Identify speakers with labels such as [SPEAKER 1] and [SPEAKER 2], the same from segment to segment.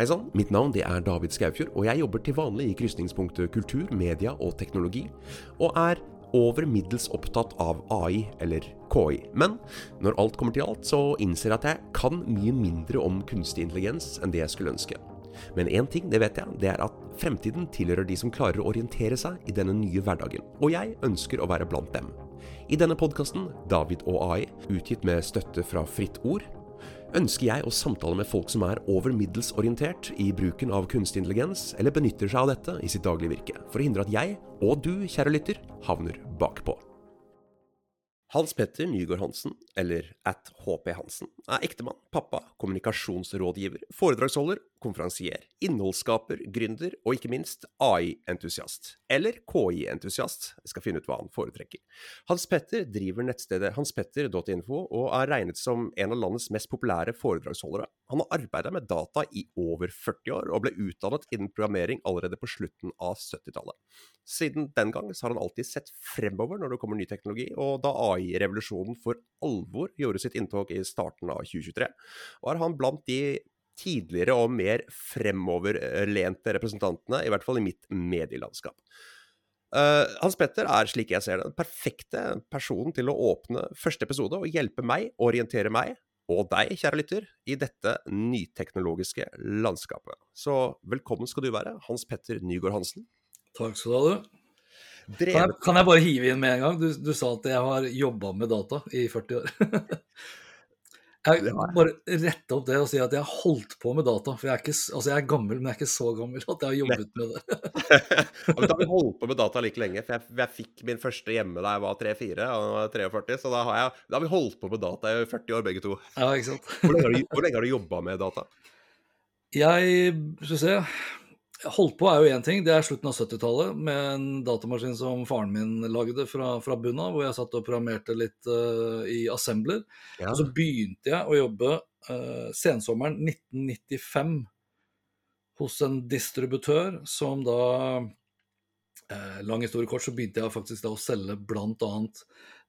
[SPEAKER 1] Hei sann, mitt navn det er David Skaufjord, og jeg jobber til vanlig i krysningspunktet kultur, media og teknologi, og er over middels opptatt av AI, eller KI. Men når alt kommer til alt, så innser jeg at jeg kan mye mindre om kunstig intelligens enn det jeg skulle ønske. Men én ting, det vet jeg, det er at fremtiden tilhører de som klarer å orientere seg i denne nye hverdagen, og jeg ønsker å være blant dem. I denne podkasten, David og AI, utgitt med støtte fra Fritt Ord, ønsker jeg å samtale med folk som er over middels orientert i bruken av kunstig intelligens, eller benytter seg av dette i sitt daglige virke, for å hindre at jeg, og du, kjære lytter, havner bakpå. Hans Petter Nygaard Hansen, eller at HP Hansen, er ektemann, pappa, kommunikasjonsrådgiver, foredragsholder konferansier, innholdsskaper, gründer og ikke minst AI-entusiast. Eller KI-entusiast, jeg skal finne ut hva han foretrekker. Hans Petter driver nettstedet hanspetter.info og er regnet som en av landets mest populære foredragsholdere. Han har arbeida med data i over 40 år, og ble utdannet innen programmering allerede på slutten av 70-tallet. Siden den gang har han alltid sett fremover når det kommer ny teknologi, og da AI-revolusjonen for alvor gjorde sitt inntog i starten av 2023, var han blant de tidligere og mer fremoverlente representantene, i hvert fall i mitt medielandskap. Uh, Hans Petter er, slik jeg ser det, den perfekte personen til å åpne første episode og hjelpe meg, orientere meg, og deg, kjære lytter, i dette nyteknologiske landskapet. Så velkommen skal du være, Hans Petter Nygaard Hansen.
[SPEAKER 2] Takk skal du ha, du. Kan jeg, kan jeg, bare hive inn med en gang? Du, du sa at jeg har jobba med data i 40 år. Jeg må bare rette opp det og si at jeg har holdt på med data. For jeg er, ikke, altså jeg er gammel, men jeg er ikke så gammel at jeg har jobbet med det.
[SPEAKER 1] ja, da har vi holdt på med data like lenge. For jeg, jeg fikk min første hjemme da jeg var 3-4, og var 43. Så da har, jeg, da har, vi holdt på med data i 40 år, begge to.
[SPEAKER 2] Ja, ikke sant?
[SPEAKER 1] Hvor lenge har du, hvor lenge har du jobba med data?
[SPEAKER 2] Jeg skal vi se Holdt på er jo én ting, det er slutten av 70-tallet med en datamaskin som faren min lagde fra, fra bunnen av, hvor jeg satt og programmerte litt uh, i assembler. Ja. Og så begynte jeg å jobbe uh, sensommeren 1995 hos en distributør som da uh, Lang historie kort, så begynte jeg faktisk da å selge bl.a.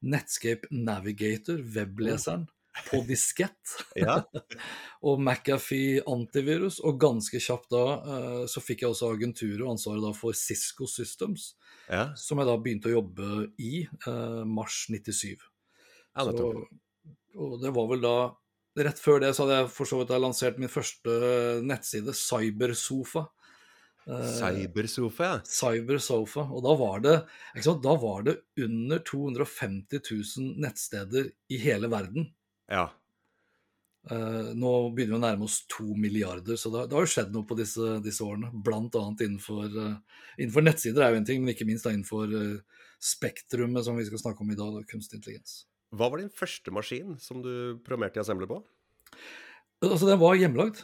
[SPEAKER 2] Netscape Navigator, webleseren. Mm på diskett.
[SPEAKER 1] Ja.
[SPEAKER 2] og McAfee antivirus. Og ganske kjapt da uh, så fikk jeg også agenturet og ansvaret da for Cisco Systems,
[SPEAKER 1] ja.
[SPEAKER 2] som jeg da begynte å jobbe i uh, mars 97. Ja, så, og det var vel da Rett før det så hadde jeg for så vidt lansert min første nettside, Cybersofa.
[SPEAKER 1] Uh, Cybersofa, ja.
[SPEAKER 2] Cybersofa. Og da var, det, da var det under 250 000 nettsteder i hele verden.
[SPEAKER 1] Ja.
[SPEAKER 2] Uh, nå begynner vi å nærme oss to milliarder, så det, det har jo skjedd noe på disse, disse årene. Blant annet innenfor, uh, innenfor, nettsider er jo en ting, men ikke minst da innenfor uh, spektrumet som vi skal snakke om i dag, da, kunstig intelligens.
[SPEAKER 1] Hva var din første maskin som du programmerte i assembler på?
[SPEAKER 2] Altså, Den var hjemmelagd.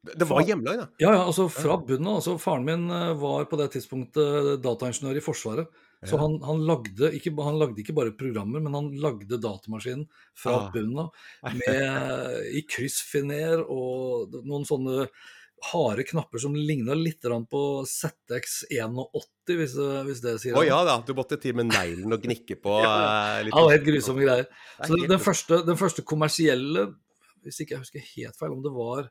[SPEAKER 1] Det var hjemmelagd, ja?
[SPEAKER 2] Ja, ja, altså fra bunnen av. Altså, faren min var på det tidspunktet dataingeniør i Forsvaret. Så han, han, lagde ikke, han, lagde ikke, bare programmer, men han lagde datamaskinen fra ah. bunnen av. I kryssfiner og noen sånne harde knapper som ligna litt på ZX81, hvis, hvis det sier.
[SPEAKER 1] Å ja da, du måtte til med neglen og gnikke på
[SPEAKER 2] ja,
[SPEAKER 1] eh,
[SPEAKER 2] litt. Ja, helt grusomme greier. Så den første, den første, kommersielle, hvis ikke jeg husker helt feil, om det var,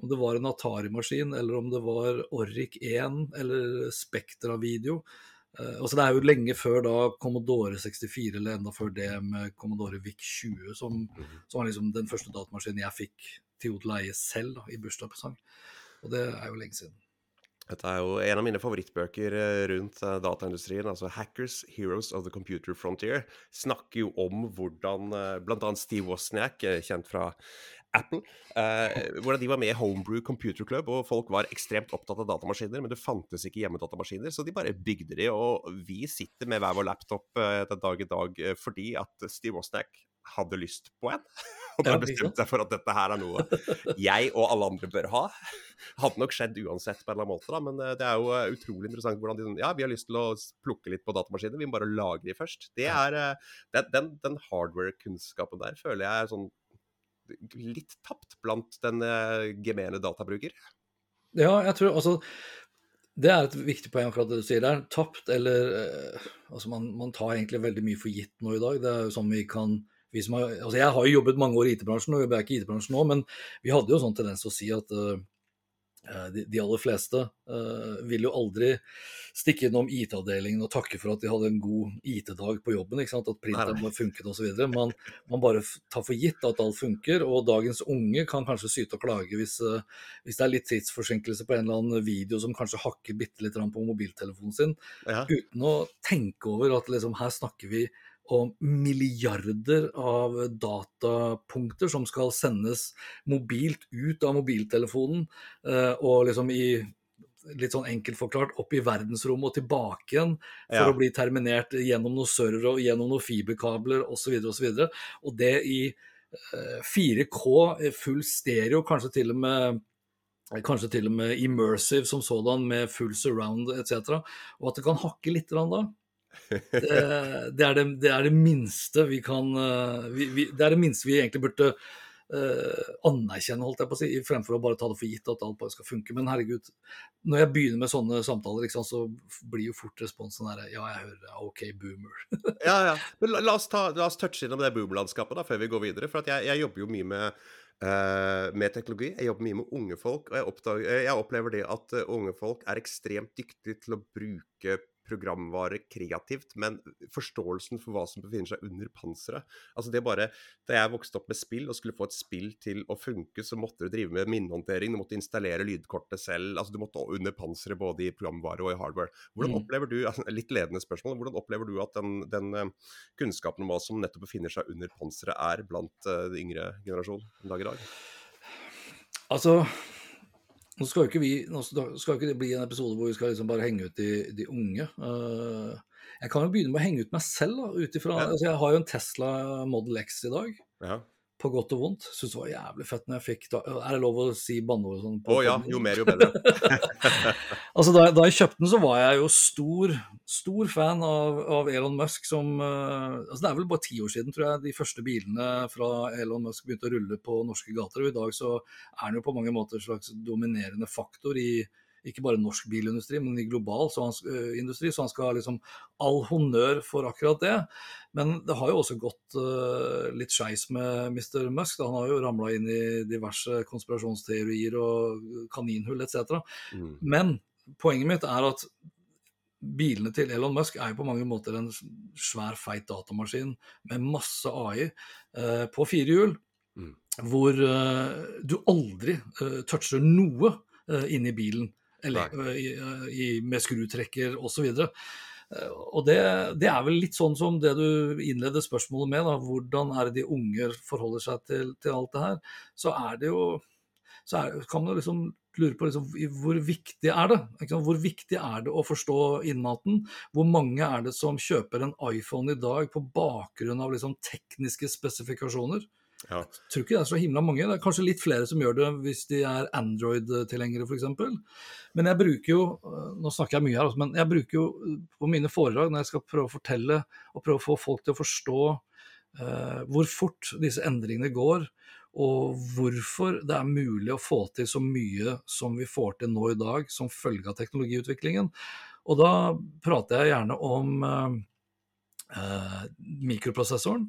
[SPEAKER 2] om det var en Atari-maskin, eller om det var Orric 1 eller Spektra Video, Uh, altså det er jo lenge før da Commodore 64, eller enda før det med Commodore VIC 20, som, mhm. som var liksom den første datamaskinen jeg fikk til å leie selv da, i bursdagspresang. Og det er jo lenge siden.
[SPEAKER 1] Dette er jo en av mine favorittbøker eh, rundt eh, dataindustrien. altså 'Hackers Heroes of the Computer Frontier' snakker jo om hvordan bl.a. Steve Wozniak, kjent fra Apple. Eh, hvordan de var med i Homebrew Computer Club, og folk var ekstremt opptatt av datamaskiner, men det fantes ikke hjemmedatamaskiner, så de bare bygde de. Og vi sitter med hver vår laptop eh, den dag i dag eh, fordi at Steve Wozniak hadde lyst på en. Og da bestemte seg for at dette her er noe jeg og alle andre bør ha. Hadde nok skjedd uansett på en eller annen måte, da, men eh, det er jo eh, utrolig interessant hvordan de sånn Ja, vi har lyst til å plukke litt på datamaskiner, vi må bare lage de først. Det er Den, den, den hardware-kunnskapen der føler jeg er sånn litt tapt blant den uh, gemene databruker?
[SPEAKER 2] Ja, jeg tror altså Det er et viktig poeng akkurat det du sier der. Tapt eller uh, Altså, man, man, tar egentlig veldig mye for gitt nå i dag. Det er jo sånn vi kan vi har, altså Jeg har jo jobbet mange år i IT-bransjen, og jobber ikke i IT-bransjen nå, men vi hadde jo sånn tendens til å si at uh, Eh, de, de, aller fleste uh, vil jo aldri stikke innom IT-avdelingen og takke for at de hadde en god IT-dag på jobben. At printeren funket osv. Man, man bare tar for gitt at alt funker. Og dagens unge kan kanskje syte og klage hvis, uh, hvis, det er litt tidsforsinkelse på en eller annen video som kanskje hakker bitte litt på mobiltelefonen sin, ja. uten å tenke over at liksom, her snakker vi og milliarder av datapunkter som skal sendes mobilt ut av mobiltelefonen, eh, og liksom i litt sånn enkelt forklart, opp i verdensrommet og tilbake igjen for ja. å bli terminert gjennom noen servere og gjennom noen fiberkabler osv. videre Og, så og det i 4K, eh, full stereo, kanskje til og med Kanskje til og med immersive som sådan, med full surround etc. Og at det kan hakke litt da. Det, er det, det, er det, minste vi kan eh, vi, vi, Det er det minste vi egentlig burde uh, anerkjenne, holdt jeg på å si, fremfor å bare ta det for gitt at alt bare skal funke. Men herregud, når jeg begynner med sånne samtaler, liksom, så blir jo fort responsen der Ja, jeg hører deg. OK, boomer.
[SPEAKER 1] ja, ja. Men la, la, oss ta, la oss touche innom det boomerlandskapet da, før vi går videre. For jeg, jeg, jobber jo mye med Uh, med teknologi. Jeg jobber mye med unge folk, og jeg, oppdager, jeg opplever det at unge folk er ekstremt dyktige til å bruke programvare kreativt, men forståelsen for hva som befinner seg under panseret Altså det bare Da jeg vokste opp med spill og skulle få et spill til å funke, så måtte du drive med minnehåndtering, du måtte installere lydkortet selv. altså Du måtte under panseret både i programvare og i hardware. Hvordan mm. opplever du altså, Litt ledende spørsmål. Hvordan opplever du at den, den uh, kunnskapen om hva som nettopp befinner seg under panseret, er blant uh, den yngre generasjon en dag i dag?
[SPEAKER 2] Altså nå skal jo ikke, vi, nå skal ikke det bli en episode hvor vi skal liksom bare henge ut de, de unge. Uh, jeg kan jo begynne med å henge ut meg selv. da, utifra, ja. altså Jeg har jo en Tesla Model X i dag. Ja på godt og vondt. Syns det var jævlig fett når jeg fikk da, Er det lov å si banneord sånn?
[SPEAKER 1] Å oh, ja, jo mer jo bedre.
[SPEAKER 2] altså da, da, jeg kjøpte den, så var jeg jo stor, stor fan av, av Elon Musk som uh, altså Det er vel bare ti år siden, tror jeg, de første bilene fra Elon Musk begynte å rulle på norske gater. Og i dag så er han jo på mange måter en slags dominerende faktor i ikke bare norsk bilindustri, men i global så han, uh, industri, så han skal ha liksom all honnør for akkurat det. Men det har jo også gått uh, litt skeis med Mr. Musk. Da. Han har jo ramla inn i diverse konspirasjonsteorier og kaninhull etc. Mm. Men poenget mitt er at bilene til Elon Musk er jo på mange måter en svær, feit datamaskin med masse AI eh, på fire hjul. Mm. Hvor du aldri toucher noe inni bilen eller, i, i, med skrutrekker osv. Og, og det, det, er vel litt sånn som det du innleder spørsmålet med, da, hvordan er det de unge forholder seg til, til alt det her. Så er det jo så er, kan man liksom lure på liksom, hvor viktig er det? Hvor viktig er det å forstå innmaten? Hvor mange er det som kjøper en iPhone i dag på bakgrunn av liksom, tekniske spesifikasjoner? Ja. Jeg tror ikke det er så himla mange. Det er kanskje litt flere som gjør det hvis de er Android-tilhengere f.eks. Men jeg bruker jo nå snakker jeg mye her, men jeg bruker jo på mine foredrag når jeg skal prøve å fortelle og prøve å få folk til å forstå eh, hvor fort disse endringene går, og hvorfor det er mulig å få til så mye som vi får til nå i dag som følge av teknologiutviklingen. Og da prater jeg gjerne om uh, uh, mikroprosessoren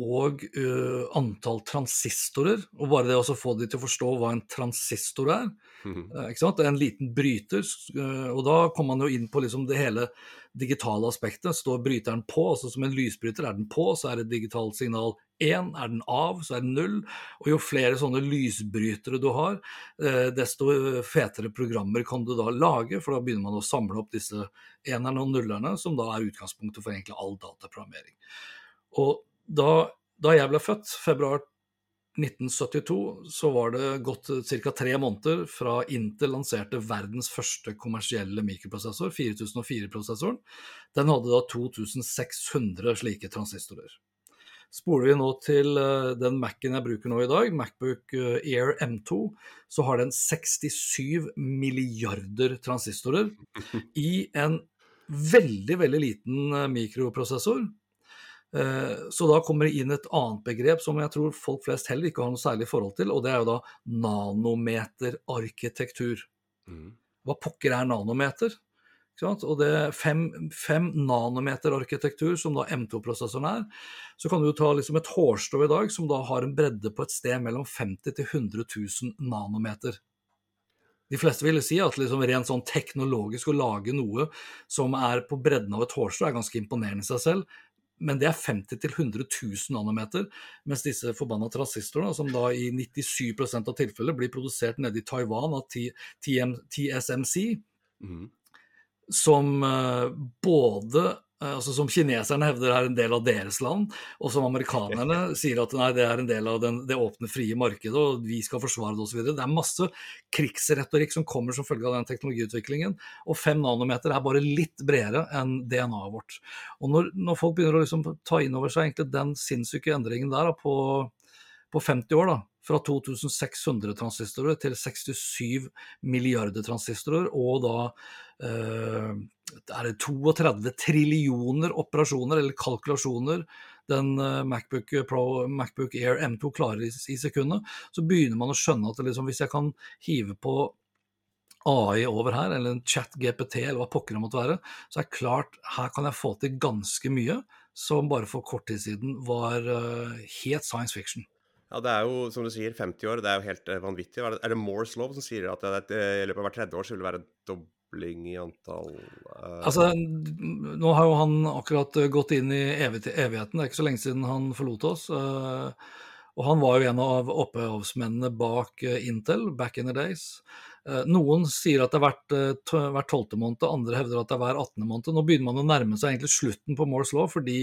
[SPEAKER 2] og uh, antall transistorer. Og bare det å få de til å forstå hva en transistor er. Mm. Uh, det er en liten bryter. Uh, og da kommer man jo inn på liksom det hele digitale aspektet. Står bryteren på, altså som en lysbryter, er den på, så er det digitalt signal 1. Er den av, så er den 0. Og jo flere sånne lysbrytere du har, desto fetere programmer kan du da lage, for da begynner man å samle opp disse enerne og nullerne, som da er utgangspunktet for egentlig all dataprogrammering. Og da, da jeg ble født, februar 1972, så var det gått ca. tre måneder fra Intel lanserte verdens første kommersielle mikroprosessor, 4004-prosessoren. Den hadde da 2600 slike transistorer. Spoler vi nå til eh, den Mac-en jeg bruker nå i dag, Macbook eh, Air M2, så har den 67 milliarder transistorer i en veldig, veldig liten eh, mikroprosessor så da kommer det inn et annet begrep som jeg tror folk flest heller ikke har noe særlig forhold til, og det er jo da nanometerarkitektur. Mm. Hva pokker er nanometer? Og det er fem, fem nanometer-arkitektur, som da M2-prosessoren er. Så kan du jo ta liksom et hårstrå i dag som da har en bredde på et sted mellom 50 til 100 000 nanometer. De fleste ville si at liksom rent sånn teknologisk å lage noe som er på bredden av et hårstrå, er ganske imponerende i seg selv. Men det er 50 000-100 000 nanometer, mens disse forbanna transistorene, som da i 97% av tilfellet blir produsert nede i Taiwan av TSMC,
[SPEAKER 1] mm.
[SPEAKER 2] som eh, både altså Som kineserne hevder er en del av deres land, og som amerikanerne sier at nei, det er en del av den, det åpne, frie markedet, og vi skal forsvare det osv. Det er masse krigsretorikk som kommer som følge av den teknologiutviklingen. Og fem nanometer er bare litt bredere enn DNA-et vårt. Og når, når folk begynner å liksom ta inn over seg egentlig den sinnssyke endringen der da, på, på 50 år, da, fra 2600 transistorer til 67 milliarder transistorer, og da eh, er det 32 trillioner operasjoner eller kalkulasjoner den eh, Macbook, Pro, Macbook Air M2 klarer i, i sekundet, så begynner man å skjønne at liksom, hvis jeg kan hive på AI over her, eller en chat GPT, eller hva pokker det måtte være, så er det klart her kan jeg få til ganske mye som bare for kort tid siden var uh, helt science fiction.
[SPEAKER 1] Ja, det er jo som du sier, 50 år. Det er jo helt eh, vanvittig. Er det, Moores lov som sier at i løpet av hvert tredje år så vil det være en dobling i antall uh...
[SPEAKER 2] Altså, nå har jo han akkurat eh, gått inn i evigheten, det er ikke så lenge siden han forlot oss. Uh, Og han var jo en av opphavsmennene bak Intel back in the days. Noen sier at det er hvert, hvert 12. måned, andre hevder at det er hver 18. måned. Nå begynner man å nærme seg egentlig slutten på Moores law, fordi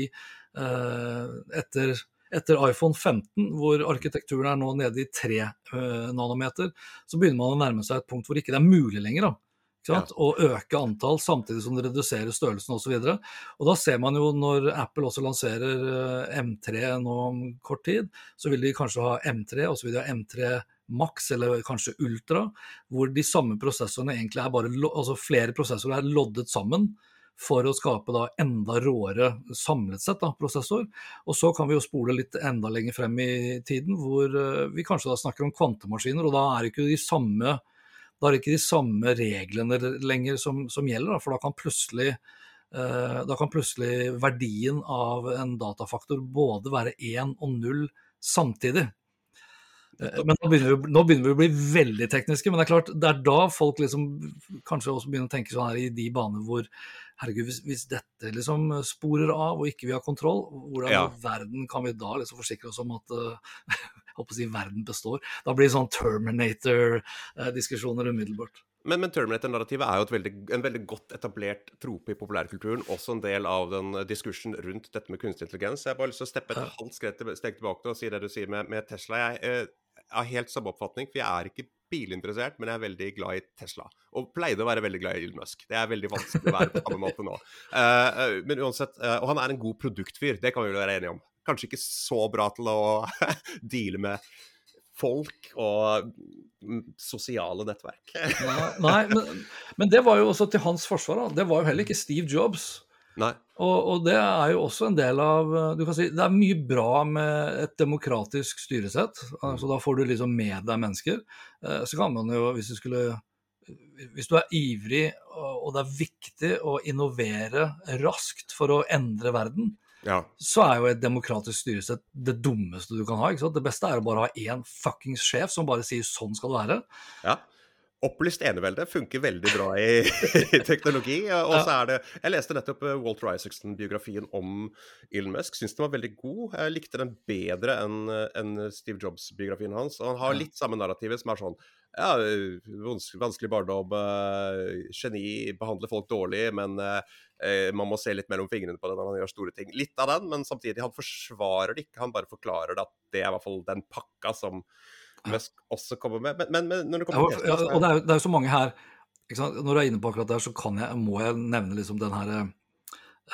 [SPEAKER 2] etter, etter iPhone 15, hvor arkitekturen er nå nede i 3 eh, nanometer, så begynner man å nærme seg et punkt hvor ikke det er mulig lenger. da. Sant? Å øke antall samtidig som det reduserer størrelsen osv. Og, så og da ser man jo når Apple også lanserer eh, M3 nå om kort tid, så vil de kanskje ha M3, og så vil de ha M3 Max eller kanskje Ultra, hvor de samme prosessorene egentlig er bare altså flere prosessorer er loddet sammen for å skape da enda råere samlet sett da, prosessor. Og så kan vi jo spole litt enda lenger frem i tiden, hvor eh, vi kanskje da snakker om kvantemaskiner, og da er det ikke de samme da er det ikke de samme reglene lenger som, som gjelder, da, for da kan, plutselig, eh, da kan plutselig verdien av en datafaktor både være 1 og 0 samtidig. Eh, Men nå begynner, vi, nå begynner vi å bli veldig tekniske, men det er klart, det er da folk liksom kanskje også begynner å tenke sånn her i de baner hvor herregud, hvis, hvis dette liksom sporer av og ikke vi har kontroll, hvordan i
[SPEAKER 1] Ja.
[SPEAKER 2] verden kan vi da liksom forsikre oss om at jeg håper å si verden består? Da blir det sånn Terminator-diskusjoner umiddelbart.
[SPEAKER 1] Men, men Terminator-narrativet er jo et veldig, en veldig godt etablert trope i populærkulturen. Også en del av den diskursen rundt dette med kunstig intelligens. Jeg har bare lyst til å steppe et halvt til- steg tilbake og si det du sier med, med Tesla. Jeg eh, har helt samme oppfatning, for jeg er ikke bilinteressert, men jeg er veldig glad i Tesla. Og pleide å være veldig glad i Elon Musk. Det er veldig vanskelig å være på samme måte nå. Uh, men uansett, uh, Og han er en god produktfyr, det kan vi vel være enige om. Kanskje ikke så bra til å deale med folk og mm, sosiale nettverk.
[SPEAKER 2] Nei, nei men, men det var jo også til hans forsvar. Da. Det var jo heller ikke Steve Jobs.
[SPEAKER 1] Nei.
[SPEAKER 2] Og, og det er jo også en del av du kan si, Det er mye bra med et demokratisk styresett. altså Da får du liksom med deg mennesker. Eh, Så kan man jo, hvis du skulle Hvis du er ivrig og og det er viktig å innovere raskt for å endre verden,
[SPEAKER 1] Ja.
[SPEAKER 2] så er jo et demokratisk styresett det dummeste du kan ha. ikke sant? Det beste er å bare ha én fuckings sjef som bare sier 'sånn skal det være'.
[SPEAKER 1] Ja. Opplyst enevelde funker veldig bra i, i teknologi. Og så er det Jeg leste nettopp eh, Walter Isaacson-biografien om Elon Musk. Syns den var veldig god. Jeg likte den bedre enn en Steve Jobs-biografien hans. Og han har litt samme narrativet som er sånn Ja, eh, vanskelig, barndom, uh, geni, behandler folk dårlig, men eh, eh, man må se litt mellom fingrene på det når han gjør store ting. Litt av den, men samtidig, han forsvarer det ikke. Han bare forklarer det at det er i hvert fall den pakka som Musk også kommer med. Men, men, men når det kommer til
[SPEAKER 2] ja, og det er, det er jo så mange her? Når du er inne på akkurat der, så kan jeg, må jeg nevne liksom den her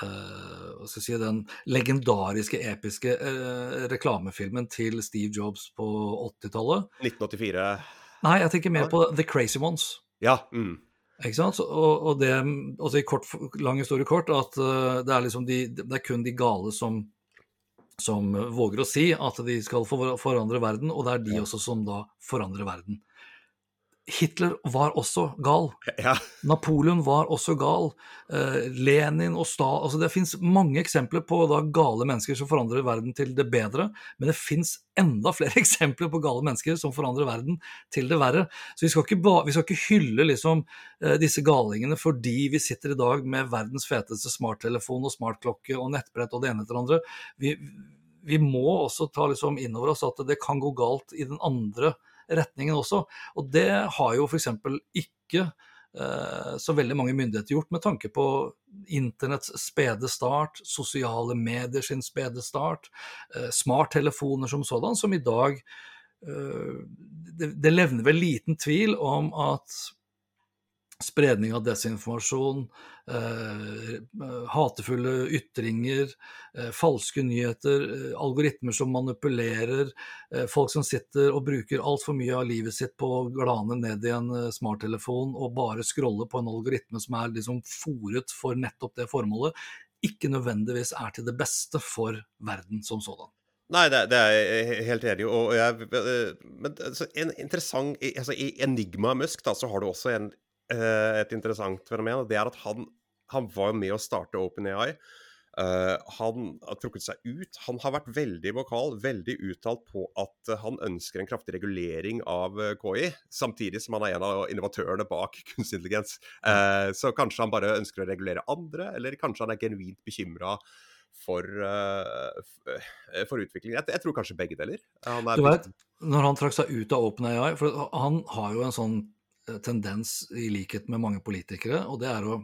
[SPEAKER 2] uh, si, den legendariske, episke uh, reklamefilmen til Steve Jobs på 80-tallet.
[SPEAKER 1] 1984
[SPEAKER 2] Nei, jeg tenker mer på The Crazy Ones.
[SPEAKER 1] Ja. Mm.
[SPEAKER 2] Ikke sant? Så, og, og det, altså i kort, lang historie kort, at uh, det er liksom de, det er kun de gale som, som våger å si at de skal forandre verden, og det er de også som da forandrer verden. Hitler var også gal.
[SPEAKER 1] Ja.
[SPEAKER 2] Napoleon var også gal. Uh, Lenin og Sta altså Det fins mange eksempler på da, gale mennesker som forandrer verden til det bedre, men det fins enda flere eksempler på gale mennesker som forandrer verden til det verre. Så vi skal ikke, ba, vi skal ikke hylle liksom, uh, disse galingene fordi vi sitter i dag med verdens feteste smarttelefon og smartklokke og nettbrett og det ene etter det andre. Vi, vi må også ta liksom inn over oss at det kan gå galt i den andre retningen også. Og det har jo f.eks. ikke eh, så veldig mange myndigheter gjort, med tanke på internetts spede start, sosiale medier sin spede start, eh, smarttelefoner som sådan, som i dag eh, det, levner vel liten tvil om at spredning av desinformasjon, eh, hatefulle ytringer, eh, falske nyheter, eh, algoritmer som manipulerer, eh, folk som sitter og bruker altfor mye av livet sitt på å glane ned i en eh, smarttelefon og bare scrolle på en algoritme som er liksom fòret for nettopp det formålet, ikke nødvendigvis er til det beste for verden som sådan.
[SPEAKER 1] Nei, det, det, er jeg helt enig i. Men altså, en interessant altså, I Enigma Musk da, så har du også en Eh, et interessant fenomen. og Det er at han, han var med å starte OpenAI. Uh, han har trukket seg ut. Han har vært veldig vokal, veldig uttalt på at uh, han ønsker en kraftig regulering av uh, KI, samtidig som han er en av innovatørene bak kunstig intelligens. så kanskje han bare ønsker å regulere andre, eller kanskje han er genuint bekymra for, for utviklingen. Jeg, jeg, tror kanskje begge deler.
[SPEAKER 2] Han vet, når han trakk seg ut av OpenAI, for han har jo en sånn Eh, tendens, i likhet med mange politikere, og det er å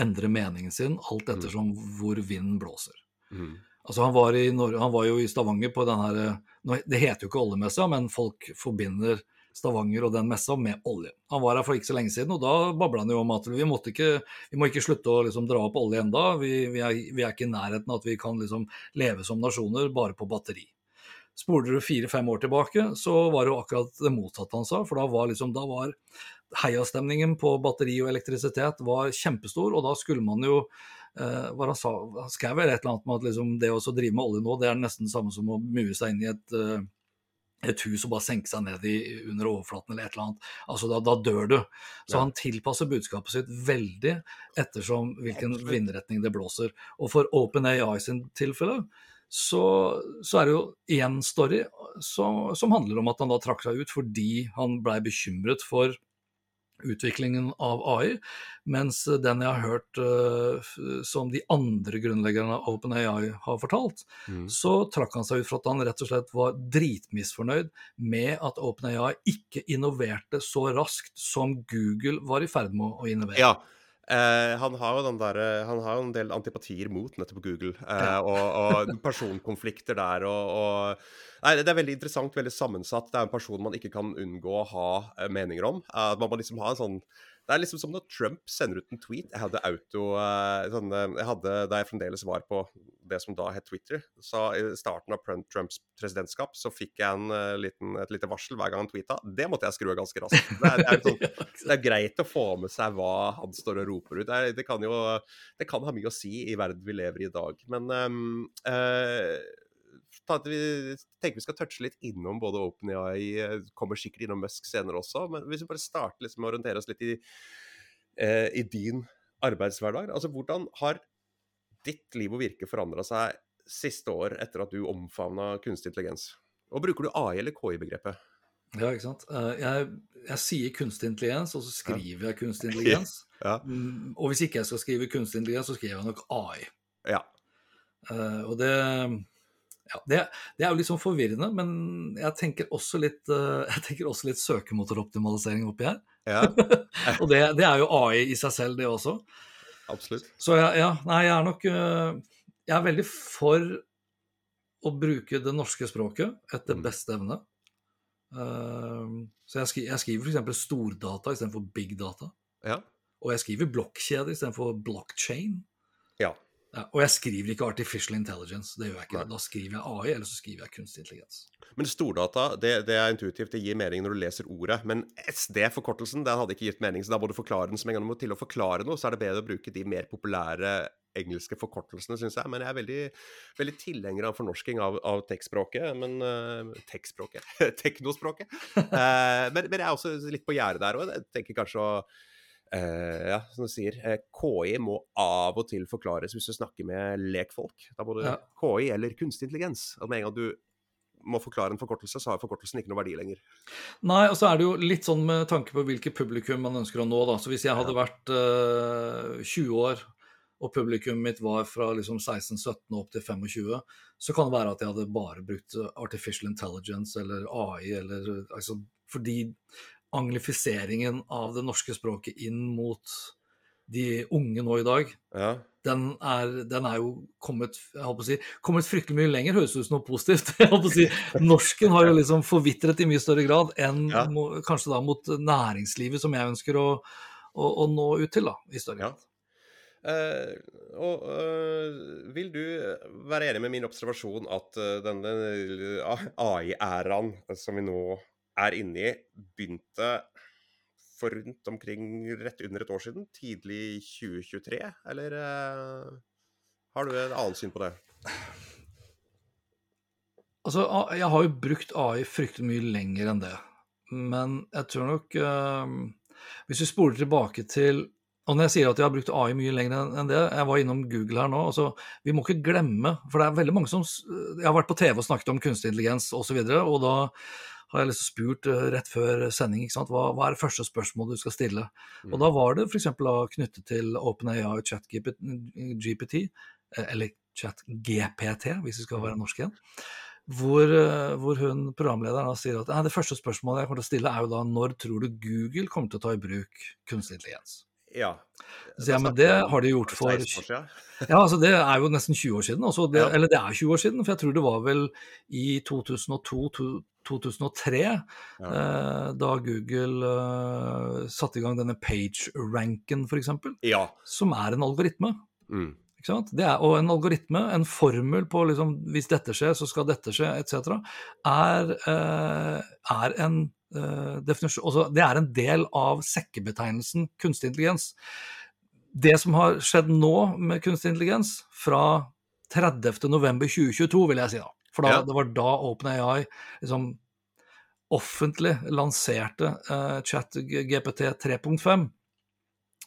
[SPEAKER 2] endre meningen sin alt mm. ettersom hvor vinden blåser. Mm. Altså han var, Norge, han var, jo i Stavanger på den her eh, Det heter jo ikke oljemessa, men folk forbinder Stavanger og den messa med olje. Han var her for ikke så lenge siden, og da babla han jo om at vi, ikke, vi må ikke slutte å liksom dra opp olje enda. Vi, vi, er, vi, er, ikke i nærheten av at vi kan liksom leve som nasjoner bare på batteri. Spoler du fire-fem år tilbake, så var det jo akkurat det motsatte han sa. For da var, liksom, da var heiastemningen på batteri og elektrisitet var kjempestor, og da skulle man jo eh, hva han sa, skrev vel et eller annet med at liksom, det å drive med olje nå, det er nesten det samme som å mue seg inn i et, uh, et hus og bare senke seg ned i, under overflaten eller et eller annet. Altså da, da dør du. Så ja. han tilpasser budskapet sitt veldig ettersom hvilken vindretning det blåser. Og for OpenAI sin tilfelle så, så, er det jo én story som, som handler om at han da trakk seg ut fordi han blei bekymret for utviklingen av AI, mens den jeg har hørt uh, som de andre grunnleggerne av OpenAI har fortalt, mm. så trakk han seg ut for at han rett og slett var dritmisfornøyd med at OpenAI ikke innoverte så raskt som Google var i ferd med å innovere.
[SPEAKER 1] Ja, Uh, han har jo den der, han har jo en del antipatier mot nettopp Google, uh, og, og, personkonflikter der. Og, og, nei, Det er veldig interessant, veldig sammensatt. Det er en person man ikke kan unngå å ha uh, meninger om. man må liksom ha en sånn det er liksom som når Trump sender ut en tweet. Jeg hadde auto sånn, jeg hadde, Da jeg fremdeles var på det som da het Twitter, så i starten av Trumps presidentskap, så fikk jeg en, liten, et lite varsel hver gang han tweeta. Det måtte jeg skru av ganske raskt. Det er, det, er sånn, det er, greit å få med seg hva han står og roper ut. Det, er, det, kan jo det kan ha mye å si i verden vi lever i i dag. Men um, uh, vi tenker vi skal touche litt innom både OpenAI, eh, kommer sikkert innom Musk senere også. Men hvis vi bare starter liksom med å orientere oss litt i, eh, i din arbeidshverdag. Altså, hvordan har ditt liv og virke forandra seg siste år etter at du omfavna kunstig intelligens? Og bruker du AI- eller KI-begrepet?
[SPEAKER 2] Ja, ikke sant. Eh, jeg, jeg, sier kunstig intelligens, og så skriver jeg kunstig intelligens. Ja. Mm, og hvis ikke jeg skal skrive kunstig intelligens, så skriver jeg nok AI.
[SPEAKER 1] Ja.
[SPEAKER 2] Uh, og det ja, det, det, er jo litt sånn forvirrende, men jeg tenker også litt, jeg tenker også litt søkemotoroptimalisering oppi her. Ja. og det, det, er jo AI i seg selv, det også.
[SPEAKER 1] Absolutt.
[SPEAKER 2] Så ja, ja nei, jeg er nok uh, Jeg er veldig for å bruke det norske språket etter mm. beste evne. Uh, så jeg, skriver, jeg skriver f.eks. stordata istedenfor big data.
[SPEAKER 1] Ja.
[SPEAKER 2] Og jeg skriver blokkjeder istedenfor blockchain.
[SPEAKER 1] Ja.
[SPEAKER 2] Ja, og jeg skriver ikke artificial intelligence, det gjør jeg ikke. Nei. Da skriver jeg AI, eller så skriver jeg kunstig intelligens.
[SPEAKER 1] Men stordata, det, det, er intuitivt, det gir mening når du leser ordet. Men SD-forkortelsen, den hadde ikke gitt mening, så da må du forklare den. som en gang du må til å forklare noe, så er det bedre å bruke de mer populære engelske forkortelsene, syns jeg. Men jeg er veldig, veldig tilhenger av fornorsking av, av tekstspråket. Men uh, tekstspråket? Teknospråket. Uh, men, men, jeg er også litt på gjerdet der òg. Jeg tenker kanskje å Uh, ja, som du sier, uh, KI må av og til forklares hvis du snakker med lekfolk. Da må du ja. KI eller kunstig intelligens. At med en gang du må forklare en forkortelse, så har forkortelsen ikke noe verdi lenger.
[SPEAKER 2] Nei, og så er det jo litt sånn med tanke på hvilket publikum man ønsker å nå, da. Så hvis jeg hadde vært uh, eh, 20 år, og publikummet mitt var fra liksom 16-17 opp til 25, så kan det være at jeg hadde bare brukt artificial intelligence eller AI, eller altså Fordi anglifiseringen av det norske språket inn mot de unge nå i dag, ja. den, er, den, er, jo kommet, si, kommet fryktelig mye lenger, høres ut som noe positivt. Jeg å si, Norsken har jo liksom forvitret i mye større grad enn ja. må, kanskje da mot næringslivet, som jeg ønsker å, å, å nå ut til, da, i større grad. Ja.
[SPEAKER 1] Uh, og uh, vil du være enig med min observasjon at uh, denne AI-æraen som vi nå er inne i, begynte for rundt omkring rett under et år siden, tidlig 2023, eller uh, har du et annet syn på det?
[SPEAKER 2] Altså, jeg har jo brukt AI fryktelig mye lenger enn det. Men jeg tror nok uh, Hvis vi spoler tilbake til og når jeg sier at jeg har brukt AI mye lenger enn det, jeg var innom Google her nå altså, Vi må ikke glemme, for det er veldig mange som Jeg har vært på TV og snakket om kunstig intelligens osv., og, så videre, og da har jeg liksom spurt uh, rett før sending hva, hva, er det første spørsmålet du skal stille. Mm. Og da var det f.eks. knyttet til OpenAI og ChatGPT, eh, eller ChatGPT, hvis vi skal være norske igjen. Hvor, uh, hvor, hun, programlederen da, sier at det første spørsmålet jeg kommer til å stille, er jo da når tror du Google kommer til å ta i bruk kunstig intelligens?
[SPEAKER 1] Ja.
[SPEAKER 2] Så, ja, men det har de gjort for Ja, altså det er jo nesten 20 år siden. Det, ja. Eller det er 20 år siden, for jeg tror det var vel i 2002-2003, ja. eh, da Google eh, satte i gang denne page-ranken, f.eks., ja. som er en algoritme. Mm. Det er, og en algoritme, en formel på liksom, hvis dette skjer, så skal dette skje, etc., er, eh, er en definisjon altså, Det er en del av sekkebetegnelsen kunstig intelligens. Det som har skjedd nå med kunstig intelligens, fra 30.11.2022, vil jeg si da, for da, ja. det var da OpenAI liksom, offentlig lanserte uh, ChatGPT 3.5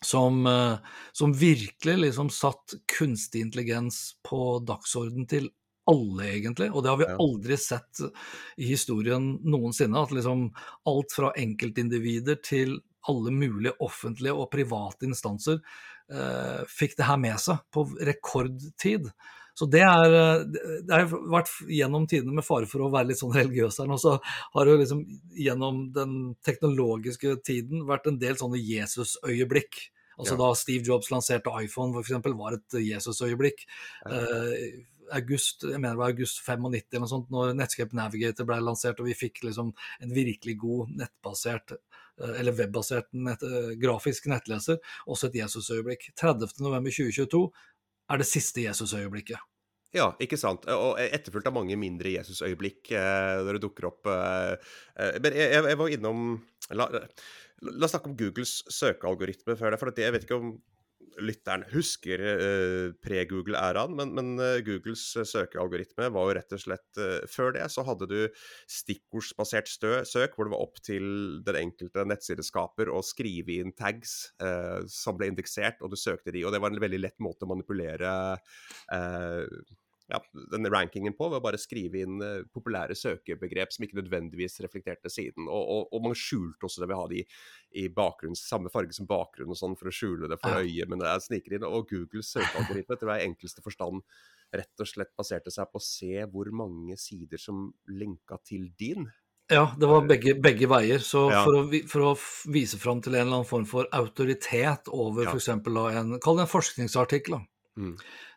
[SPEAKER 2] som, eh, som, virkelig liksom satt kunstig intelligens på dagsorden til alle, egentlig. Og det har vi aldri sett i historien noensinne. At liksom alt fra enkeltindivider til alle mulige offentlige og private instanser eh, fikk det her med seg på rekordtid. Så det er eh, Det har vært gjennom tidene, med fare for å være litt sånn religiøs her nå, så har det jo liksom gjennom den teknologiske tiden vært en del sånne Jesus-øyeblikk. Altså ja. Da Steve Jobs lanserte iPhone, f.eks., var et Jesus-øyeblikk. Ja. Uh, august, jeg mener det var august 95 eller noe sånt, når Netscape Navigator ble lansert og vi fikk liksom en virkelig god nettbasert uh, eller webbasert nett, uh, grafisk nettleser, også et Jesus-øyeblikk. 30.11.2022 er det siste Jesus-øyeblikket.
[SPEAKER 1] Ja, ikke sant. Og etterfulgt av mange mindre Jesus-øyeblikk eh, når det dukker opp eh, eh, Men jeg, jeg, var innom la, la, oss snakke om Googles søkealgoritme før det. For jeg vet ikke om lytteren husker uh, pre-Google-æraen, men, men uh, Googles uh, søkealgoritme var jo rett og slett Før det så hadde du stikkordsbasert søk, hvor det var opp til den enkelte nettsideskaper å skrive inn tags som ble indeksert, og du søkte de. Og det var en veldig lett måte å manipulere ja, denne rankingen på ved å bare skrive inn uh, populære søkebegrep som ikke nødvendigvis reflekterte siden. Og, og, og man skjulte også det ved å ha det i bakgrunn, samme farge som bakgrunn og sånn for å skjule det for øyet, men det er sniker inn. Og Googles søkealgoritme tror jeg i enkelste forstand rett og slett baserte seg på å se hvor mange sider som linka til din.
[SPEAKER 2] Ja, det var begge, begge veier. Så ja. for, å, for, å, vise fram til en eller annen form for autoritet over ja. f.eks. en en forskningsartikkel. Mm.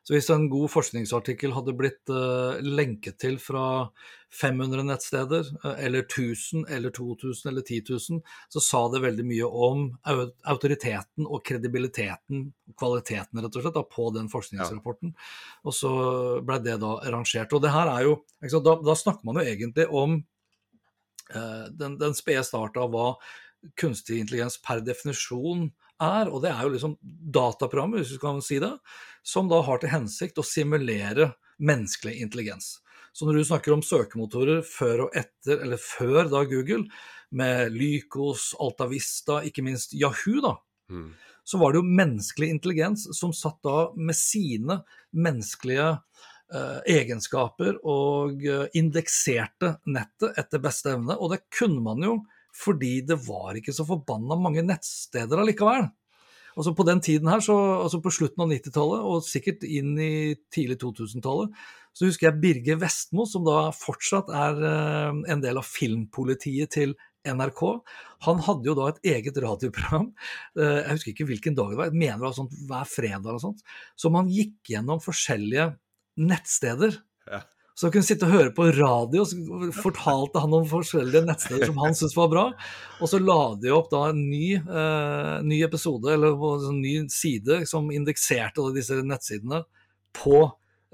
[SPEAKER 2] Så hvis en god forskningsartikkel hadde blitt uh, lenket til fra 500 nettsteder, uh, eller 1000 eller 2000 eller 10 000, så sa det veldig mye om autoriteten og kredibiliteten, kvaliteten rett og slett, da, på den forskningsrapporten. Og så ble det da rangert. Og det her er jo, da, da snakker man jo egentlig om uh, den, den spede start av hva kunstig intelligens per definisjon er, og det er jo liksom dataprogrammer, hvis du kan si det, som da har til hensikt å simulere menneskelig intelligens. Så når du snakker om søkemotorer før og etter, eller før da Google, med Lycos, Altavista, ikke minst Yahoo, da, mm. så var det jo menneskelig intelligens som satt da med sine menneskelige eh, egenskaper og eh, indekserte nettet etter beste evne. Og det kunne man jo fordi det var ikke så forbanna mange nettsteder allikevel. Altså På den tiden her, så, altså på slutten av 90-tallet og sikkert inn i tidlig 2000-tallet, så husker jeg Birger Vestmo, som da fortsatt er eh, en del av filmpolitiet til NRK. Han hadde jo da et eget radioprogram, eh, jeg husker ikke hvilken dag det var, jeg mener det var sånt hver fredag eller sånt, som han gikk gjennom forskjellige nettsteder. Ja. Så jeg kunne sitte og høre på radio, så fortalte han om forskjellige nettsteder som han syntes var bra. Og så la de opp da en ny, eh, ny episode, eller en ny side, som indekserte disse nettsidene på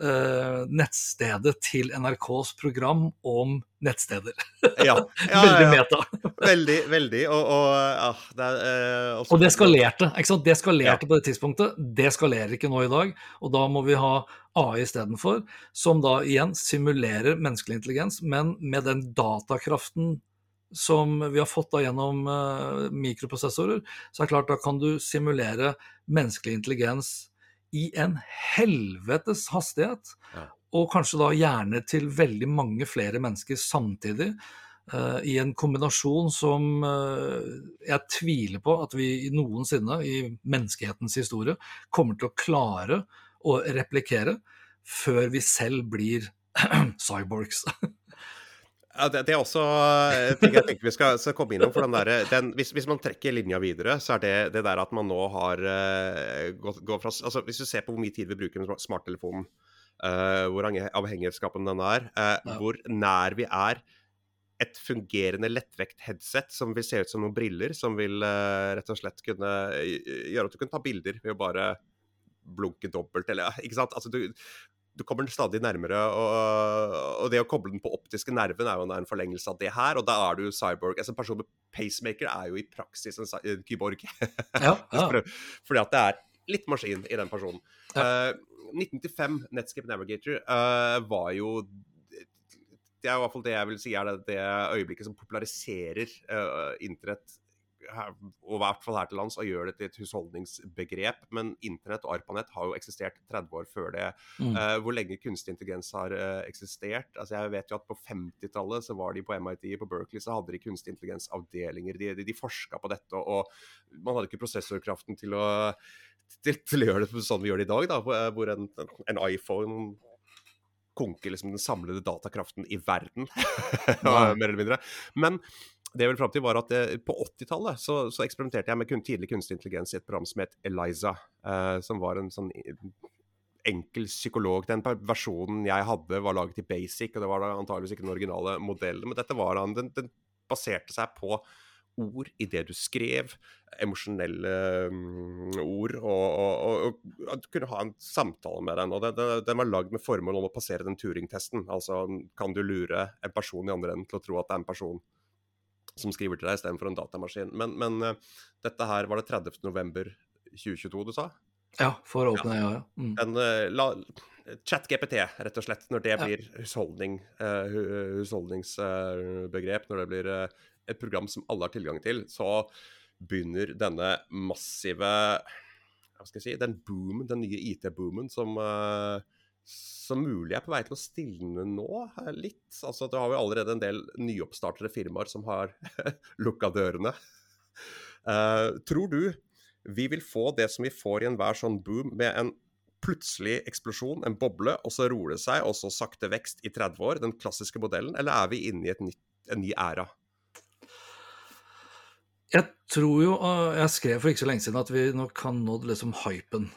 [SPEAKER 2] uh, nettstedet til NRKs program om nettsteder.
[SPEAKER 1] Ja, ja,
[SPEAKER 2] veldig meta.
[SPEAKER 1] veldig, veldig. Og, og, ja, det, uh,
[SPEAKER 2] og det skalerte. ikke sant? Det skalerte på det tidspunktet. Det skalerer ikke nå i dag. Og da må vi ha AI istedenfor, som da igjen simulerer menneskelig intelligens, men med den datakraften som vi har fått da gjennom uh, mikroprosessorer, så er det klart da kan du simulere menneskelig intelligens i en helvetes hastighet. Ja. Og kanskje da gjerne til veldig mange flere mennesker samtidig. Uh, I en kombinasjon som uh, jeg tviler på at vi noensinne i menneskehetens historie kommer til å klare å replikere før vi selv blir cyborgs.
[SPEAKER 1] Ja, det, det, er også eh, ting jeg tenker vi skal, skal komme innom. for den der, den, hvis, hvis, man trekker linja videre, så er det det der at man nå har uh, gått, gått, fra altså Hvis du ser på hvor mye tid vi bruker med smarttelefonen, uh, hvor avhengighetsskapen den er, uh, ja. hvor nær vi er et fungerende lettvekt headset som vil se ut som noen briller, som vil rett og slett kunne gjøre at du kan ta bilder ved å bare blunke dobbelt, eller ikke sant. Altså, du, du kommer stadig nærmere, og, og, det å koble den på optiske nerven er jo en forlengelse av det her. Og da er du cyborg. Altså En person med pacemaker er jo i praksis en, en kyborg. Ja, ja. Fordi at det er litt maskin i den personen. Ja. Uh, 1995, Netscape Navigator, uh, var jo Det er i hvert fall det jeg vil si er det, det øyeblikket som populariserer uh, internett og i hvert fall her til lands, og gjør det til et husholdningsbegrep. Men internett og ARPANET har jo eksistert 30 år før det. Mm. Uh, hvor lenge kunstig intelligens har uh, eksistert. Altså Jeg vet jo at på 50-tallet så var de på MIT på Berkeley, så hadde de kunstig intelligensavdelinger. De, de, de forska på dette, og man hadde ikke prosessorkraften til å, til, til å gjøre det sånn vi gjør det i dag, da, eh, hvor en, en iPhone konker liksom den samlede datakraften i verden, mer eller mindre. Men det jeg vil fram til, var at det, på 80-tallet så, så, eksperimenterte jeg med kun, tidlig kunstig intelligens i et program som het Eliza. Uh, som var en sånn enkel psykolog. Den versjonen jeg hadde, var laget i basic, og det var antageligvis ikke den originale modellen. Men dette var den, den baserte seg på ord i det du skrev, emosjonelle um, ord, og, og, du kunne ha en samtale med den. og Den, den, den var lagd med formål om å passere den Turing-testen. Altså, kan du lure en person i andre enden til å tro at det er en person som skriver til deg istedenfor en datamaskin. Men, men uh, dette her var det 30. november 2022 du sa?
[SPEAKER 2] Ja, for åpne, ja. ja. Mm.
[SPEAKER 1] En, uh, la, ChatGPT, rett og slett, når det blir husholdning, uh, husholdningsbegrep, når det blir et program som alle har tilgang til, så begynner denne massive Hva skal jeg si Den boomen, den nye IT-boomen som uh, som mulig er på vei til å stilne nå, litt. Altså, det har vi allerede en del nyoppstartede firmaer som har lukka dørene. Uh, tror du vi vil få det som vi får i enhver sånn boom, med en plutselig eksplosjon, en boble, og så roer det seg, og så sakte vekst i 30 år, den klassiske modellen, eller er vi inne i nytt, en ny æra?
[SPEAKER 2] Jeg tror jo, jeg skrev for ikke så lenge siden at vi nok har nådd liksom hypen.